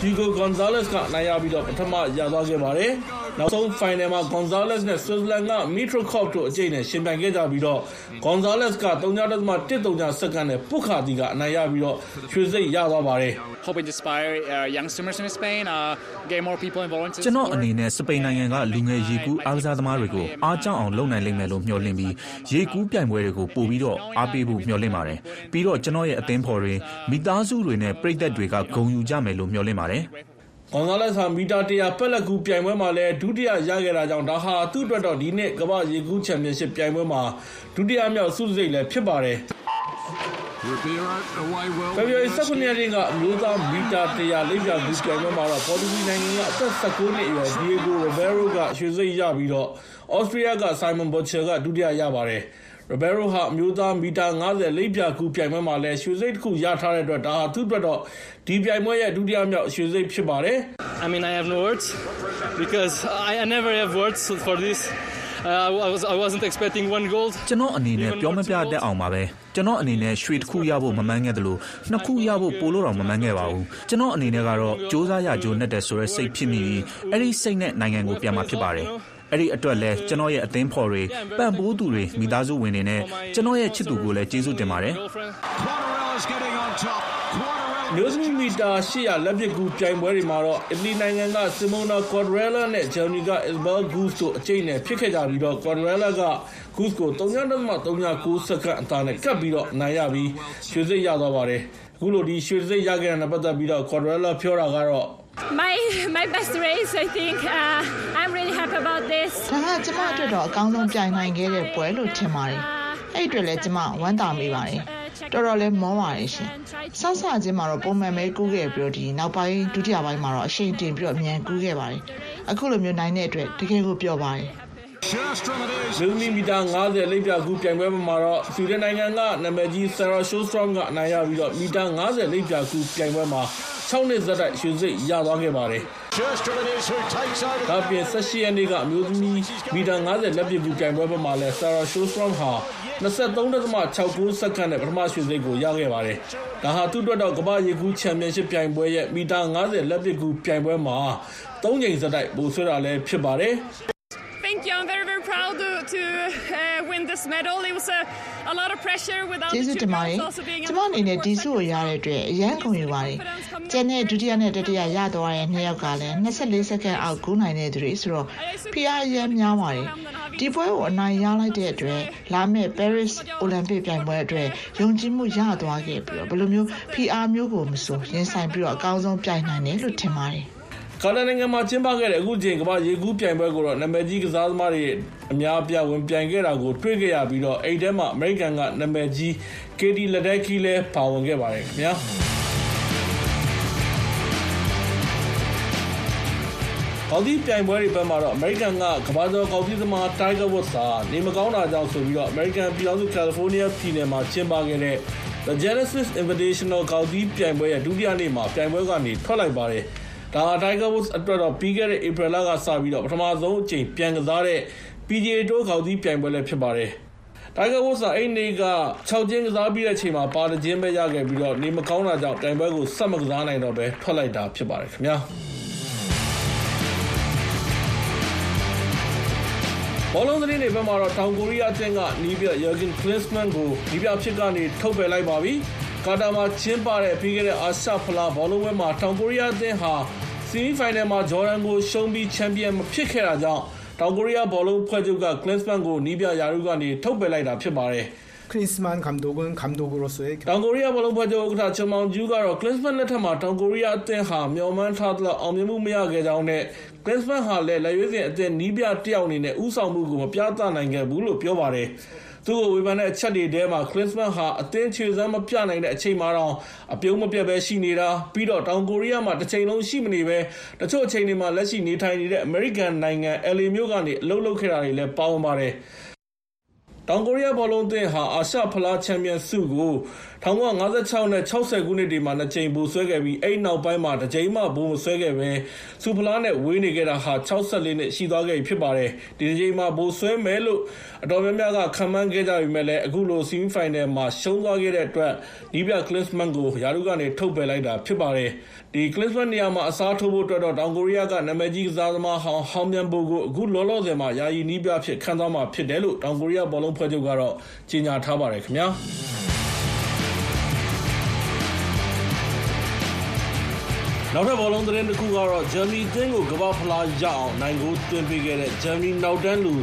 Hugo Gonzalez ကနိုင်ရပြီးတော့ပထမရသွားခဲ့ပါတယ်။နောက်ဆုံး final မှာ Gonzalez နဲ့ Switzerland က Mitrokov တို့အကျိတ်နဲ့ရှင်ပြိုင်ခဲ့ကြပြီးတော့ Gonzalez က3.130စက္ကန့်နဲ့ပုခါတီကအနိုင်ရပြီးတော့ရွှေစိတ်ရသွားပါတယ်။ hoping to inspire uh, young swimmers in Spain uh, get more people involved into ကျွန်တော်အနေနဲ့စပိန်နိုင်ငံကလူငယ်ရေကူးအားကစားသမားတွေကိုအားကြောက်အောင်လုပ်နိုင်လိမ့်မယ်လို့မျှော်လင့်ပြီးရေကူးပြိုင်ပွဲတွေကိုပို့ပြီးတော့အားပေးဖို့မျှော်လင့်ပါတယ်ပြီးတော့ကျွန်တော်ရဲ့အသင်းဖော်တွေမိသားစုတွေနဲ့ပြည်သက်တွေကဂုဏ်ယူကြမယ်လို့မျှော်လင့်ပါတယ်ကွန်ဆာလက်စ်ဟာ မီတာ100ပက်လက်ကူပြိုင်ပွဲမှာလည်း ဒုတိယရခဲ့တာကြောင့် ဒါဟာ သူ့အတွက်တော့ ဒီနှစ် ကမ္ဘာရေကူးချန်ပီယံရှစ်ပြိုင်ပွဲမှာ ဒုတိယမြောက် ဆုစိတ်လည်း ဖြစ်ပါတယ်။ဖေဖော်ဝါရီ19ရက်နေ့က အမျိုးသားမီတာ100လိပ်ပြကူးပြိုင်ပွဲမှာတော့ ပေါ်တူဂီနိုင်ငံက အသက်19နှစ်အရွယ်ဒီယေဂိုရိုဘယ်ရိုကရွှေစိတ်ရပြီးတော့ဩစတြေးလျကဆိုင်မွန်ဘော့ချာကဒုတိယရပါတယ်။ ရဘယ်ရိုဟာအမျိုးသားမီတာ90လိပ်ပြကူးပြိုင်ပွဲမှာလည်းရွှေစိတ်တစ်ခုရထားတဲ့အတွက်ဒါဟာသူ့အတွက်တော့ဒီပြိုင်ပွဲရဲ့ဒုတိယမြောက်ရွှေစိတ်ဖြစ်ပါတယ် I mean I have no words because I, I never have words for this Uh, I was I wasn't expecting one gold ကျွန်တော်အနေနဲ့ပြောမပြတတ်အောင်ပါပဲကျွန်တော်အနေနဲ့ရွှေတစ်ခုရဖို့မမှန်းခဲ့တယ်လို့နှစ်ခုရဖို့ပိုလို့တော့မမှန်းခဲ့ပါဘူးကျွန်တော်အနေနဲ့ကတော့စ조사ရကြိုးနဲ့တဲ့ဆိုရဲစိတ်ဖြစ်မိပြီးအဲ့ဒီစိတ်နဲ့နိုင်ငံကိုပြန်มาဖြစ်ပါတယ် အဲ့ဒီအတွက်လဲကျွန်တော်ရဲ့အသင်းဖော်တွေပံ့ပိုးသူတွေမိသားစုဝင်တွေနဲ့ကျွန်တော်ရဲ့ချစ်သူကိုလည်းကျေးဇူးတင်ပါတယ်မျိုးသမီးမီတာ800လက်ပစ်ကူပြိုင်ပွဲတွေမှာတော့အီတလီနိုင်ငံက Simona Quadrella နဲ့ Germany က Isabel Goose တို့အကျိတ်နဲ့ဖြစ်ခဲ့ကြပြီးတော့ Quadrella က Goose ကို3.39စက္ကန့်အသာနဲ့ကပ်ပြီးတော့နိုင်ရပြီးရွှေစိတ်ရသွားပါတယ်။အခုလိုဒီရွှေစိတ်ရခဲ့တဲ့နဲ့ပတ်သက်ပြီးတော့ Quadrella ပြောတာကတော့ My my best race I think uh, I'm really happy about this ဒါကကျမအတွက်တော့အကောင်းဆုံးပြိုင်နိုင်ခဲ့တဲ့ပွဲလို့ထင်ပါတယ်အဲ့အတွက်လည်းကျမဝမ်းသာမိပါတယ်တော်တော်လေးမောပါတယ်ရှင်ဆောက်ဆချင်းမှာတော့ပုံမှန်ပဲကူးခဲ့ပြီးတော့ဒီနောက်ပိုင်းဒုတိယပိုင်းမှာတော့အရှိန်တင်ပြီးတော့အမြန်ကူးခဲ့ပါတယ်အခုလိုမျိုးနိုင်တဲ့အတွက်တကယ်ကိုပျော်ပါတယ် လူမီမီတာ90လိပ်ပြကူပြိုင်ပွဲမှာတော့ဆွီဒင်နိုင်ငံကနာမည်ကြီး Sarah Sjöström ကအနိုင်ရပြီးတော့မီတာ90လိပ်ပြကူပြိုင်ပွဲမှာ6နှစ်ဇက်တိုက်ရွှေစိတ်ရသွားခဲ့ပါတယ်။ဒါပြင်18ရက်နေ့ကအမျိုးသမီးမီတာ90လက်ပစ်ကူပြိုင်ပွဲမှာလည်း Sarah Sjöström ဟာ23.69စက္ကန့်နဲ့ပထမရွှေစိတ်ကိုရခဲ့ပါတယ်။ဒါဟာသူ့အတွက်တော့ကမ္ဘာရေကူးချန်ပီယံရှစ်ပြိုင်ပွဲရဲ့မီတာ90လက်ပစ်ကူပြိုင်ပွဲမှာ3ချိန်ဇက်တိုက်ပိုဆွဲတာလည်းဖြစ်ပါတယ်။ this medal. It was a a lot of pressure without ကျေးဇူးတင်ပါတယ်။ကျွန်မအနေနဲ့ဒီဆုကိုရတဲ့အတွက်အရန်ကုန်ယူပါတယ်။ကျန်တဲ့ဒုတိယနဲ့တတိယရသွားတဲ့နှစ်ယောက်ကလည်း24စက္ကန့်အောက်ကူးနိုင်တဲ့သူတွေဆိုတော့ PR အရန်များပါတယ်။ဒီပွဲကိုအနိုင်ရလိုက်တဲ့အတွက်လာမယ့် Paris Olympic ပြိုင်ပွဲအတွက်ယုံကြည်မှုရသွားခဲ့ပြီးတော့ဘယ်လိုမျိုး PR မျိုးကိုမဆိုရင်ဆိုင်ပြီးတော့အကောင်းဆုံးပြိုင်နိုင်တယ်လို့ထင်ပါတယ်။ ကာတာနိုင်ငံမှာကျင်းပခဲ့တဲ့အခုချိန်ကမ္ဘာရေကူးပြိုင်ပွဲကိုတော့နာမည်ကြီးကစားသမားတွေအများအပြားဝင်ပြိုင်ခဲ့တာကိုတွေ့ခဲ့ရပြီးတော့အဲ့ထဲမှာအမေရိကန်ကနာမည်ကြီး Katie Ledecky လည်းပါဝင်ခဲ့ပါတယ်ခင်ဗျာကော်ဒီပြိုင်ပွဲတွေဘက်မှာတော့အမေရိကန်ကကမ္ဘာကျော်ကော်ဒီသမား Tiger Woods ဟာနေမကောင်းတာကြောင့်ဆိုပြီးတော့အမေရိကန်ပြည်ထောင်စုကယ်လီဖိုးနီးယားပြည်နယ်မှာကျင်းပခဲ့တဲ့ The Genesis Invitational ကော်ဒီပြိုင်ပွဲရဲ့ဒုတိယနေ့မှာပြိုင်ပွဲကနေထွက်လိုက်ပါတယ်။ ဒါဟာ Tiger Woods အတွက်တော့ပြီးခဲ့တဲ့ April လကစပြီးတော့ပထမဆုံးအကြိမ်ပြန်ကစားတဲ့ PGA Tour ခေါက်သီးပြိုင်ပွဲလည်းဖြစ်ပါတယ်။ Tiger Woods ကအဲ့နေ့က6ကျင်းကစားပြီးတဲ့အချိန်မှာပါတခြင်းပဲရခဲ့ပြီးတော့နေမကောင်းတာကြောင့်ပြိုင်ပွဲကိုဆက်မကစားနိုင်တော့ဘဲထွက်လိုက်တာဖြစ်ပါတယ်ခင်ဗျာ။ဘောလုံးသတင်းတွေဘက်မှာတော့တောင်ကိုရီးယားအသင်းကနီးပြ Jurgen Klinsmann ကိုနီးပြဖြစ်ကနေထုတ်ပယ်လိုက်ပါပြီ။ ကာတာမှာကျင်းပတဲ့ပြီးခဲ့တဲ့အာရှဖလားဘောလုံးပွဲမှာတောင်ကိုရီးယားအသင်းဟာဆီမီဖိုင်နယ်မှာဂျော်ဒန်ကိုရှုံးပြီးချန်ပီယံမဖြစ်ခဲ့တာကြောင့်တောင်ကိုရီးယားဘောလုံးဖွဲ့ချုပ်က Klinsmann ကိုနီးပြရာထူးကနေထုတ်ပယ်လိုက်တာဖြစ်ပါတယ်။ 크리스만 감독은 감독으로서의 တောင်ကိုရီးယားဘောလုံးဖွဲ့ချုပ်ဥက္ကဋ္ဌချွန်မောင်ကျူးကတော့ Klinsmann လက်ထက်မှာတောင်ကိုရီးယားအသင်းဟာမျှော်မှန်းထားသလောက်အောင်မြင်မှုမရခဲ့ကြောင်းနဲ့ Klinsmann ဟာလည်းလက်ရွေးစင်အသင်းနီးပြတယောက်အနေနဲ့ဥဆောင်မှုကိုမပြသနိုင်ခဲ့ဘူးလို့ပြောပါတယ်။သူ့ကိုဝေဖန်တဲ့အချက်တွေထဲမှာ Klinsmann ဟာအသင်းခြေစွမ်းမပြနိုင်တဲ့အချိန်မှာတော့အပြုံးမပြတ်ပဲရှိနေတာပြီးတော့တောင်ကိုရီးယားမှာတစ်ချိန်လုံးရှိမနေပဲတချို့အချိန်တွေမှာလက်ရှိနေထိုင်နေတဲ့အမေရိကန်နိုင်ငံ LA မြို့ကနေအလုပ်လုပ်ခဲ့တာတွေလည်းပါဝင်ပါတယ်။ တောင်ကိုရီးယားဘောလုံးအသင်းဟာ အာရှဖလားချန်ပီယံဆုကို ၁၉၅၆ နဲ့ ၆၀ ခုနှစ်တွေမှာ ၂ ကြိမ် ဗိုလ်စွဲခဲ့ပြီး အဲဒီနောက်ပိုင်းမှာ တကြိမ်မှ ဗိုလ်မစွဲခဲ့ဘဲ ဆုဖလားနဲ့ ဝေးနေခဲ့တာဟာ ၆၄ နှစ် ရှိသွားခဲ့ပြီဖြစ်ပါတယ်။ဒီတကြိမ်မှာ ဗိုလ်စွဲမယ်လို့ အတော်များများက ခန့်မှန်းခဲ့ကြပေမယ့်လည်းအခုလို ဆီမီးဖိုင်နယ်မှာ ရှုံးသွားခဲ့တဲ့အတွက် နည်းပြ Klinsmann ကို ရာထူးကနေ ထုတ်ပယ်လိုက်တာဖြစ်ပါတယ်။ Klinsmann နေရာမှာ အစားထိုးဖို့အတွက်တော့ တောင်ကိုရီးယားက နာမည်ကြီးကစားသမားဟောင်း Hong Myung-bo ကို အခုလောလောဆယ်မှာ ယာယီနည်းပြအဖြစ် ခန့်သွားမှာဖြစ်တယ်လို့ တောင်ကိုရီးယားဘောလုံးအဖွဲ့ချုပ်ကတော့ကြေညာထားပါတယ်ခင်ဗျာ။နောက်ထပ်ဘောလုံးသတင်းတခုကတော့ဂျာမနီအသင်းကိုကမ္ဘာ့ဖလားရအောင်နိုင်ဂိုးသွင်းပေးခဲ့တဲ့ဂျာမနီနောက်တန်းလူ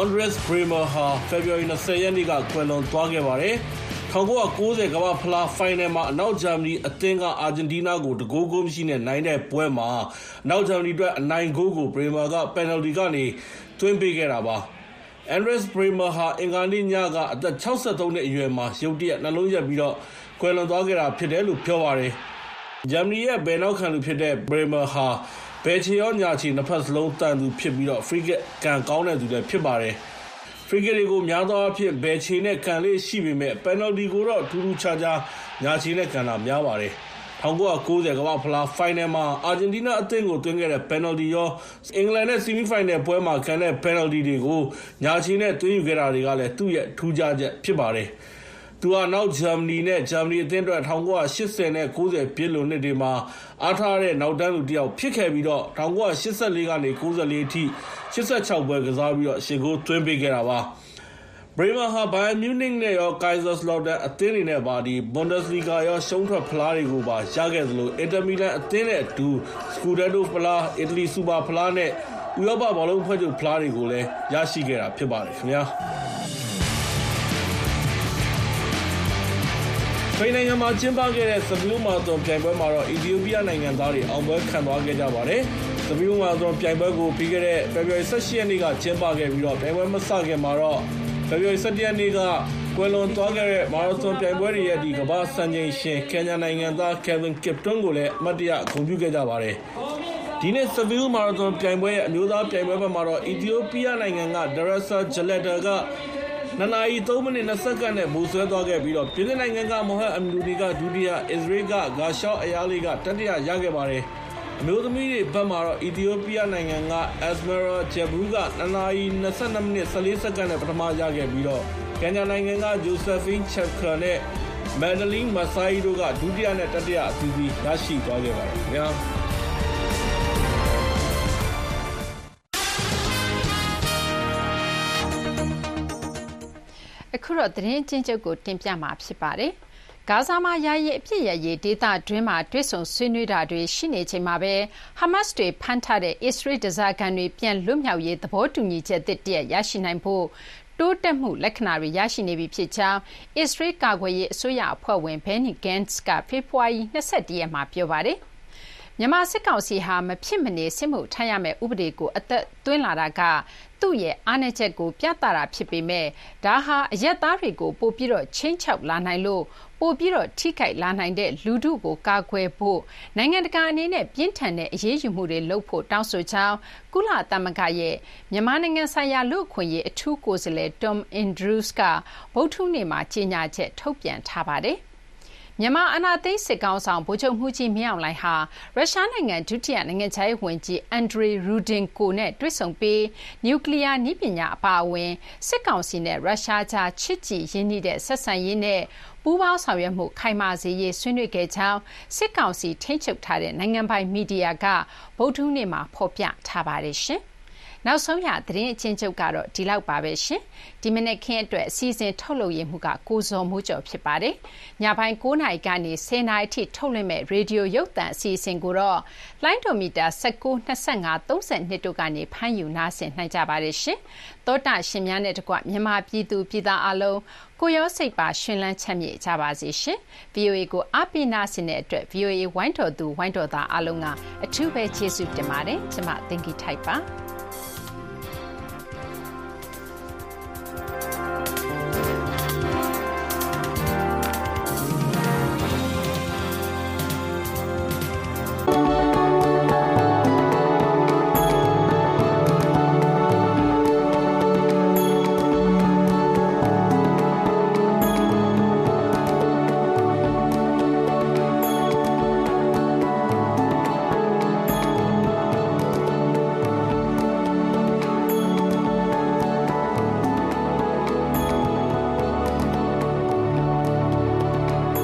Andreas Bremer ဟာဖေဖော်ဝါရီ၂၀ရက်နေ့ကကွယ်လွန်သွားခဲ့ပါတယ်။၁၉၉၀ကမ္ဘာ့ဖလားဖိုင်နယ်မှာအနောက်ဂျာမနီအသင်းကအာဂျင်တီးနားကို၁ဂိုးဂိုးမရှိနဲ့နိုင်တဲ့ပွဲမှာအနောက်ဂျာမနီအတွက်အနိုင်ဂိုးကို Bremer ကပယ်နယ်လ်တီကနေသွင်းပေးခဲ့တာပါ။ Andreas Bremer ဟာ အင်္ဂါနေ့ညက အသက် ၆၃ နှစ်အရွယ်မှာ ရုတ်တရက် နှလုံးရပ်ပြီး ကွယ်လွန်သွားခဲ့တာဖြစ်တယ်လို့ ပြောပါတယ်။ဂျာမနီရဲ့ ဘယ်နောက်ခံလူဖြစ်တဲ့ Bremer ဟာ ဘယ်ခြေရော ညာခြေ နှစ်ဖက်စလုံးသန်သူဖြစ်ပြီး ဖရီးကစ်ကံကောင်းတဲ့သူလည်း ဖြစ်ပါတယ်။ဖရီးကစ်တွေကို များသောအားဖြင့် ဘယ်ခြေနဲ့ ကန်လေ့ရှိပေမယ့် ပယ်နယ်လ်တီကိုတော့ ထူးထူးခြားခြား ညာခြေနဲ့ ကန်တာများပါတယ်။ ၁၉၉၀ကမ္ဘာ့ဖလားဖိုင်နယ်မှာ အာဂျင်တီးနားအသင်းကို သွင်းခဲ့တဲ့ ပယ်နယ်လ်တီရော အင်္ဂလန်နဲ့ ဆီမီးဖိုင်နယ်ပွဲမှာကန်တဲ့ ပယ်နယ်လ်တီတွေကို ညာခြေနဲ့ သွင်းယူခဲ့တာတွေကလည်း သူ့ရဲ့ ထူးခြားချက်ဖြစ်ပါတယ်။သူဟာအနောက်ဂျာမနီနဲ့ ဂျာမနီအသင်းအတွက် ၁၉၈၀ နဲ့ ၉၀ ပြည့်လွန်နှစ်တွေမှာ အားထားရတဲ့ နောက်တန်းလူတယောက်ဖြစ်ခဲ့ပြီး ၁၉၈၄ ကနေ ၉၄ အထိ ၈၆ ပွဲကစားပြီး ၈ ဂိုးသွင်းပေးခဲ့တာပါ။ Bremer ဟာ Bayern Munich နဲ့ရော Kaiserslautern အသင်းတွေနဲ့ပါ Bundesliga ရော ရှုံးထွက်ဖလားတွေကိုပါ ရခဲ့သလို အင်တာမီလန်အသင်းနဲ့အတူ Scudetto ဖလား၊အီတလီစူပါဖလားနဲ့ ဥရောပဘောလုံးအဖွဲ့ချုပ်ဖလားတွေကိုလည်း ရရှိခဲ့တာဖြစ်ပါတယ်ခင်ဗျာ။ပိန်နိုင်ငံမှာ ကျင်းပခဲ့တဲ့စပီးမာရသွန်ပြိုင်ပွဲမှာတော့ အီသီယိုးပီးယားနိုင်ငံသားတွေ အောင်ပွဲခံသွားခဲ့ကြပါတယ်။စပီးမာရသွန်ပြိုင်ပွဲကို ပြီးခဲ့တဲ့ ဖေဖော်ဝါရီ ၁၈ ရက်နေ့က ကျင်းပခဲ့ပြီး ပြိုင်ပွဲမစခင်မှာတော့ ဖေဖော်ဝါရီ၁၁ရက်နေ့ကကွယ်လွန်သွားခဲ့တဲ့မာရသွန်ပြိုင်ပွဲတွေရဲ့ကမ္ဘာ့စံချိန်ရှင်ကင်ညာနိုင်ငံသား Kelvin Kiptum ကိုလည်းအမှတ်တရဂုဏ်ပြုခဲ့ကြပါတယ်။ဒီနှစ် Seville မာရသွန်ပြိုင်ပွဲရဲ့အမျိုးသားပြိုင်ပွဲဘက်မှာတော့အီသီယိုးပီးယားနိုင်ငံက Darassa Jaletter က၂နာရီ၃မိနစ်၂စက္ကန့်နဲ့ဗိုလ်စွဲသွားခဲ့ပြီးပြင်သစ်နိုင်ငံက Mohamed Amdouni ကဒုတိယ၊အစ္စရေးက Gershon Ayali ကတတိယရခဲ့ပါတယ်။ အမျိုးသမီးတွေဘက်မှာတော့အီသီယိုးပီးယားနိုင်ငံက Esmeralda Jebru က၂နာရီ၂၂မိနစ်၁၄စက္ကန့်နဲ့ပထမရခဲ့ပြီးကင်ညာနိုင်ငံက Josephine Chepka နဲ့ Madeline Massaei တို့ကဒုတိယနဲ့တတိယအသီးသီးရရှိသွားခဲ့ပါတယ်ခင်ဗျာ။အခုတော့သတင်းချင်းချုပ်ကိုတင်ပြမှာဖြစ်ပါတယ်။ ဂါဇာမှာ ယာယီ အပြစ်ရရေး ဒေသတွင်းမှာ တွေ့ဆုံဆွေးနွေးတာတွေ ရှိနေချိန်မှာပဲဟာမတ်စ်တွေ ဖမ်းထားတဲ့ အစ္စရေးဒဇာကန်တွေ ပြန်လွတ်မြောက်ရေး သဘောတူညီချက်သစ် တရပ် ရရှိနိုင်ဖို့ တိုးတက်မှု လက္ခဏာတွေ ရရှိနေပြီ ဖြစ်ကြောင်း အစ္စရေး ကာကွယ်ရေး အစိုးရ အဖွဲ့ဝင် Benny Gantz က ဖေဖော်ဝါရီ21ရက်မှာ ပြောပါတယ်။ မြန်မာစစ်ကောင်စီဟာ မဖြစ်မနေစစ်မှုထမ်းရမယ့်ဥပဒေကို အသက်သွင်းလာတာက သူ့ရဲ့အားနည်းချက်ကို ပြသတာဖြစ်ပေမယ့် ဒါဟာ အရပ်သားတွေကို ပိုပြီးခြိမ်းခြောက်လာနိုင်လို့ ပိုပြီးထိခိုက်လာနိုင်တဲ့ လူထုကို ကာကွယ်ဖို့ နိုင်ငံတကာအနေနဲ့ ပြင်းထန်တဲ့အရေးယူမှုတွေလုပ်ဖို့ တောင်းဆိုကြောင်း ကုလသမဂ္ဂရဲ့ မြန်မာနိုင်ငံဆိုင်ရာ လူ့အခွင့်အရေး အထူးကိုယ်စားလှယ် Tom Andrews က ဗုဒ္ဓဟူးနေ့မှာ ကြေညာချက် ထုတ်ပြန်ထားပါတယ်။ မြန်မာအာဏာသိမ်းစစ်ခေါင်းဆောင်ဗိုလ်ချုပ်မှူးကြီးမင်းအောင်လှိုင်ဟာ ရုရှားနိုင်ငံဒုတိယနိုင်ငံခြားရေးဝန်ကြီး Andrei Rudenko နဲ့တွေ့ဆုံပြီး နျူကလီးယားနည်းပညာအပါအဝင် စစ်ကောင်စီနဲ့ရုရှားကြားချစ်ကြည်ရင်းနှီးတဲ့ဆက်ဆံရေးနဲ့ပူးပေါင်းဆောင်ရွက်မှုခိုင်မာစေရေးဆွေးနွေးခဲ့ကြောင်းစစ်ကောင်စီထိန်းချုပ်ထားတဲ့နိုင်ငံပိုင်မီဒီယာကဗုဒ္ဓဟူးနေ့မှာဖော်ပြထားပါတယ်။ နောက်ဆုံးရ သတင်းအချင်းချုပ်ကတော့ ဒီလောက်ပါပဲရှင်ဒီမနေ့ခင်းအတွက် အစည်းအဝေးထုတ်လုပ်ရမှုကကိုဇော်မိုးကျော် ဖြစ်ပါတယ် ညပိုင်း9နာရီကနေ10နာရီထိ ထုတ်လွှင့်မဲ့ရေဒီယို ရုပ်သံအစီအစဉ်ကိုတော့လိုင်းဒိုမီတာ19 25 32တို့ကနေ ဖမ်းယူ နားဆင်နိုင်ကြပါတယ်ရှင်သောတာရှင်များနဲ့တကွ မြန်မာပြည်သူပြည်သားအလုံး ကိုရောစိတ်ပါ ရှင်လန်းချမ်းမြေ့ကြပါစေရှင် VOA ကိုအပိနာစင်တဲ့အတွက် VOA ဝိုင်းတော်သူ ဝိုင်းတော်သားအလုံးက အထူးပဲ ကျေးဇူးတင်ပါတယ် ကျွန်မသင်္ကီထိုက်ပါ thank you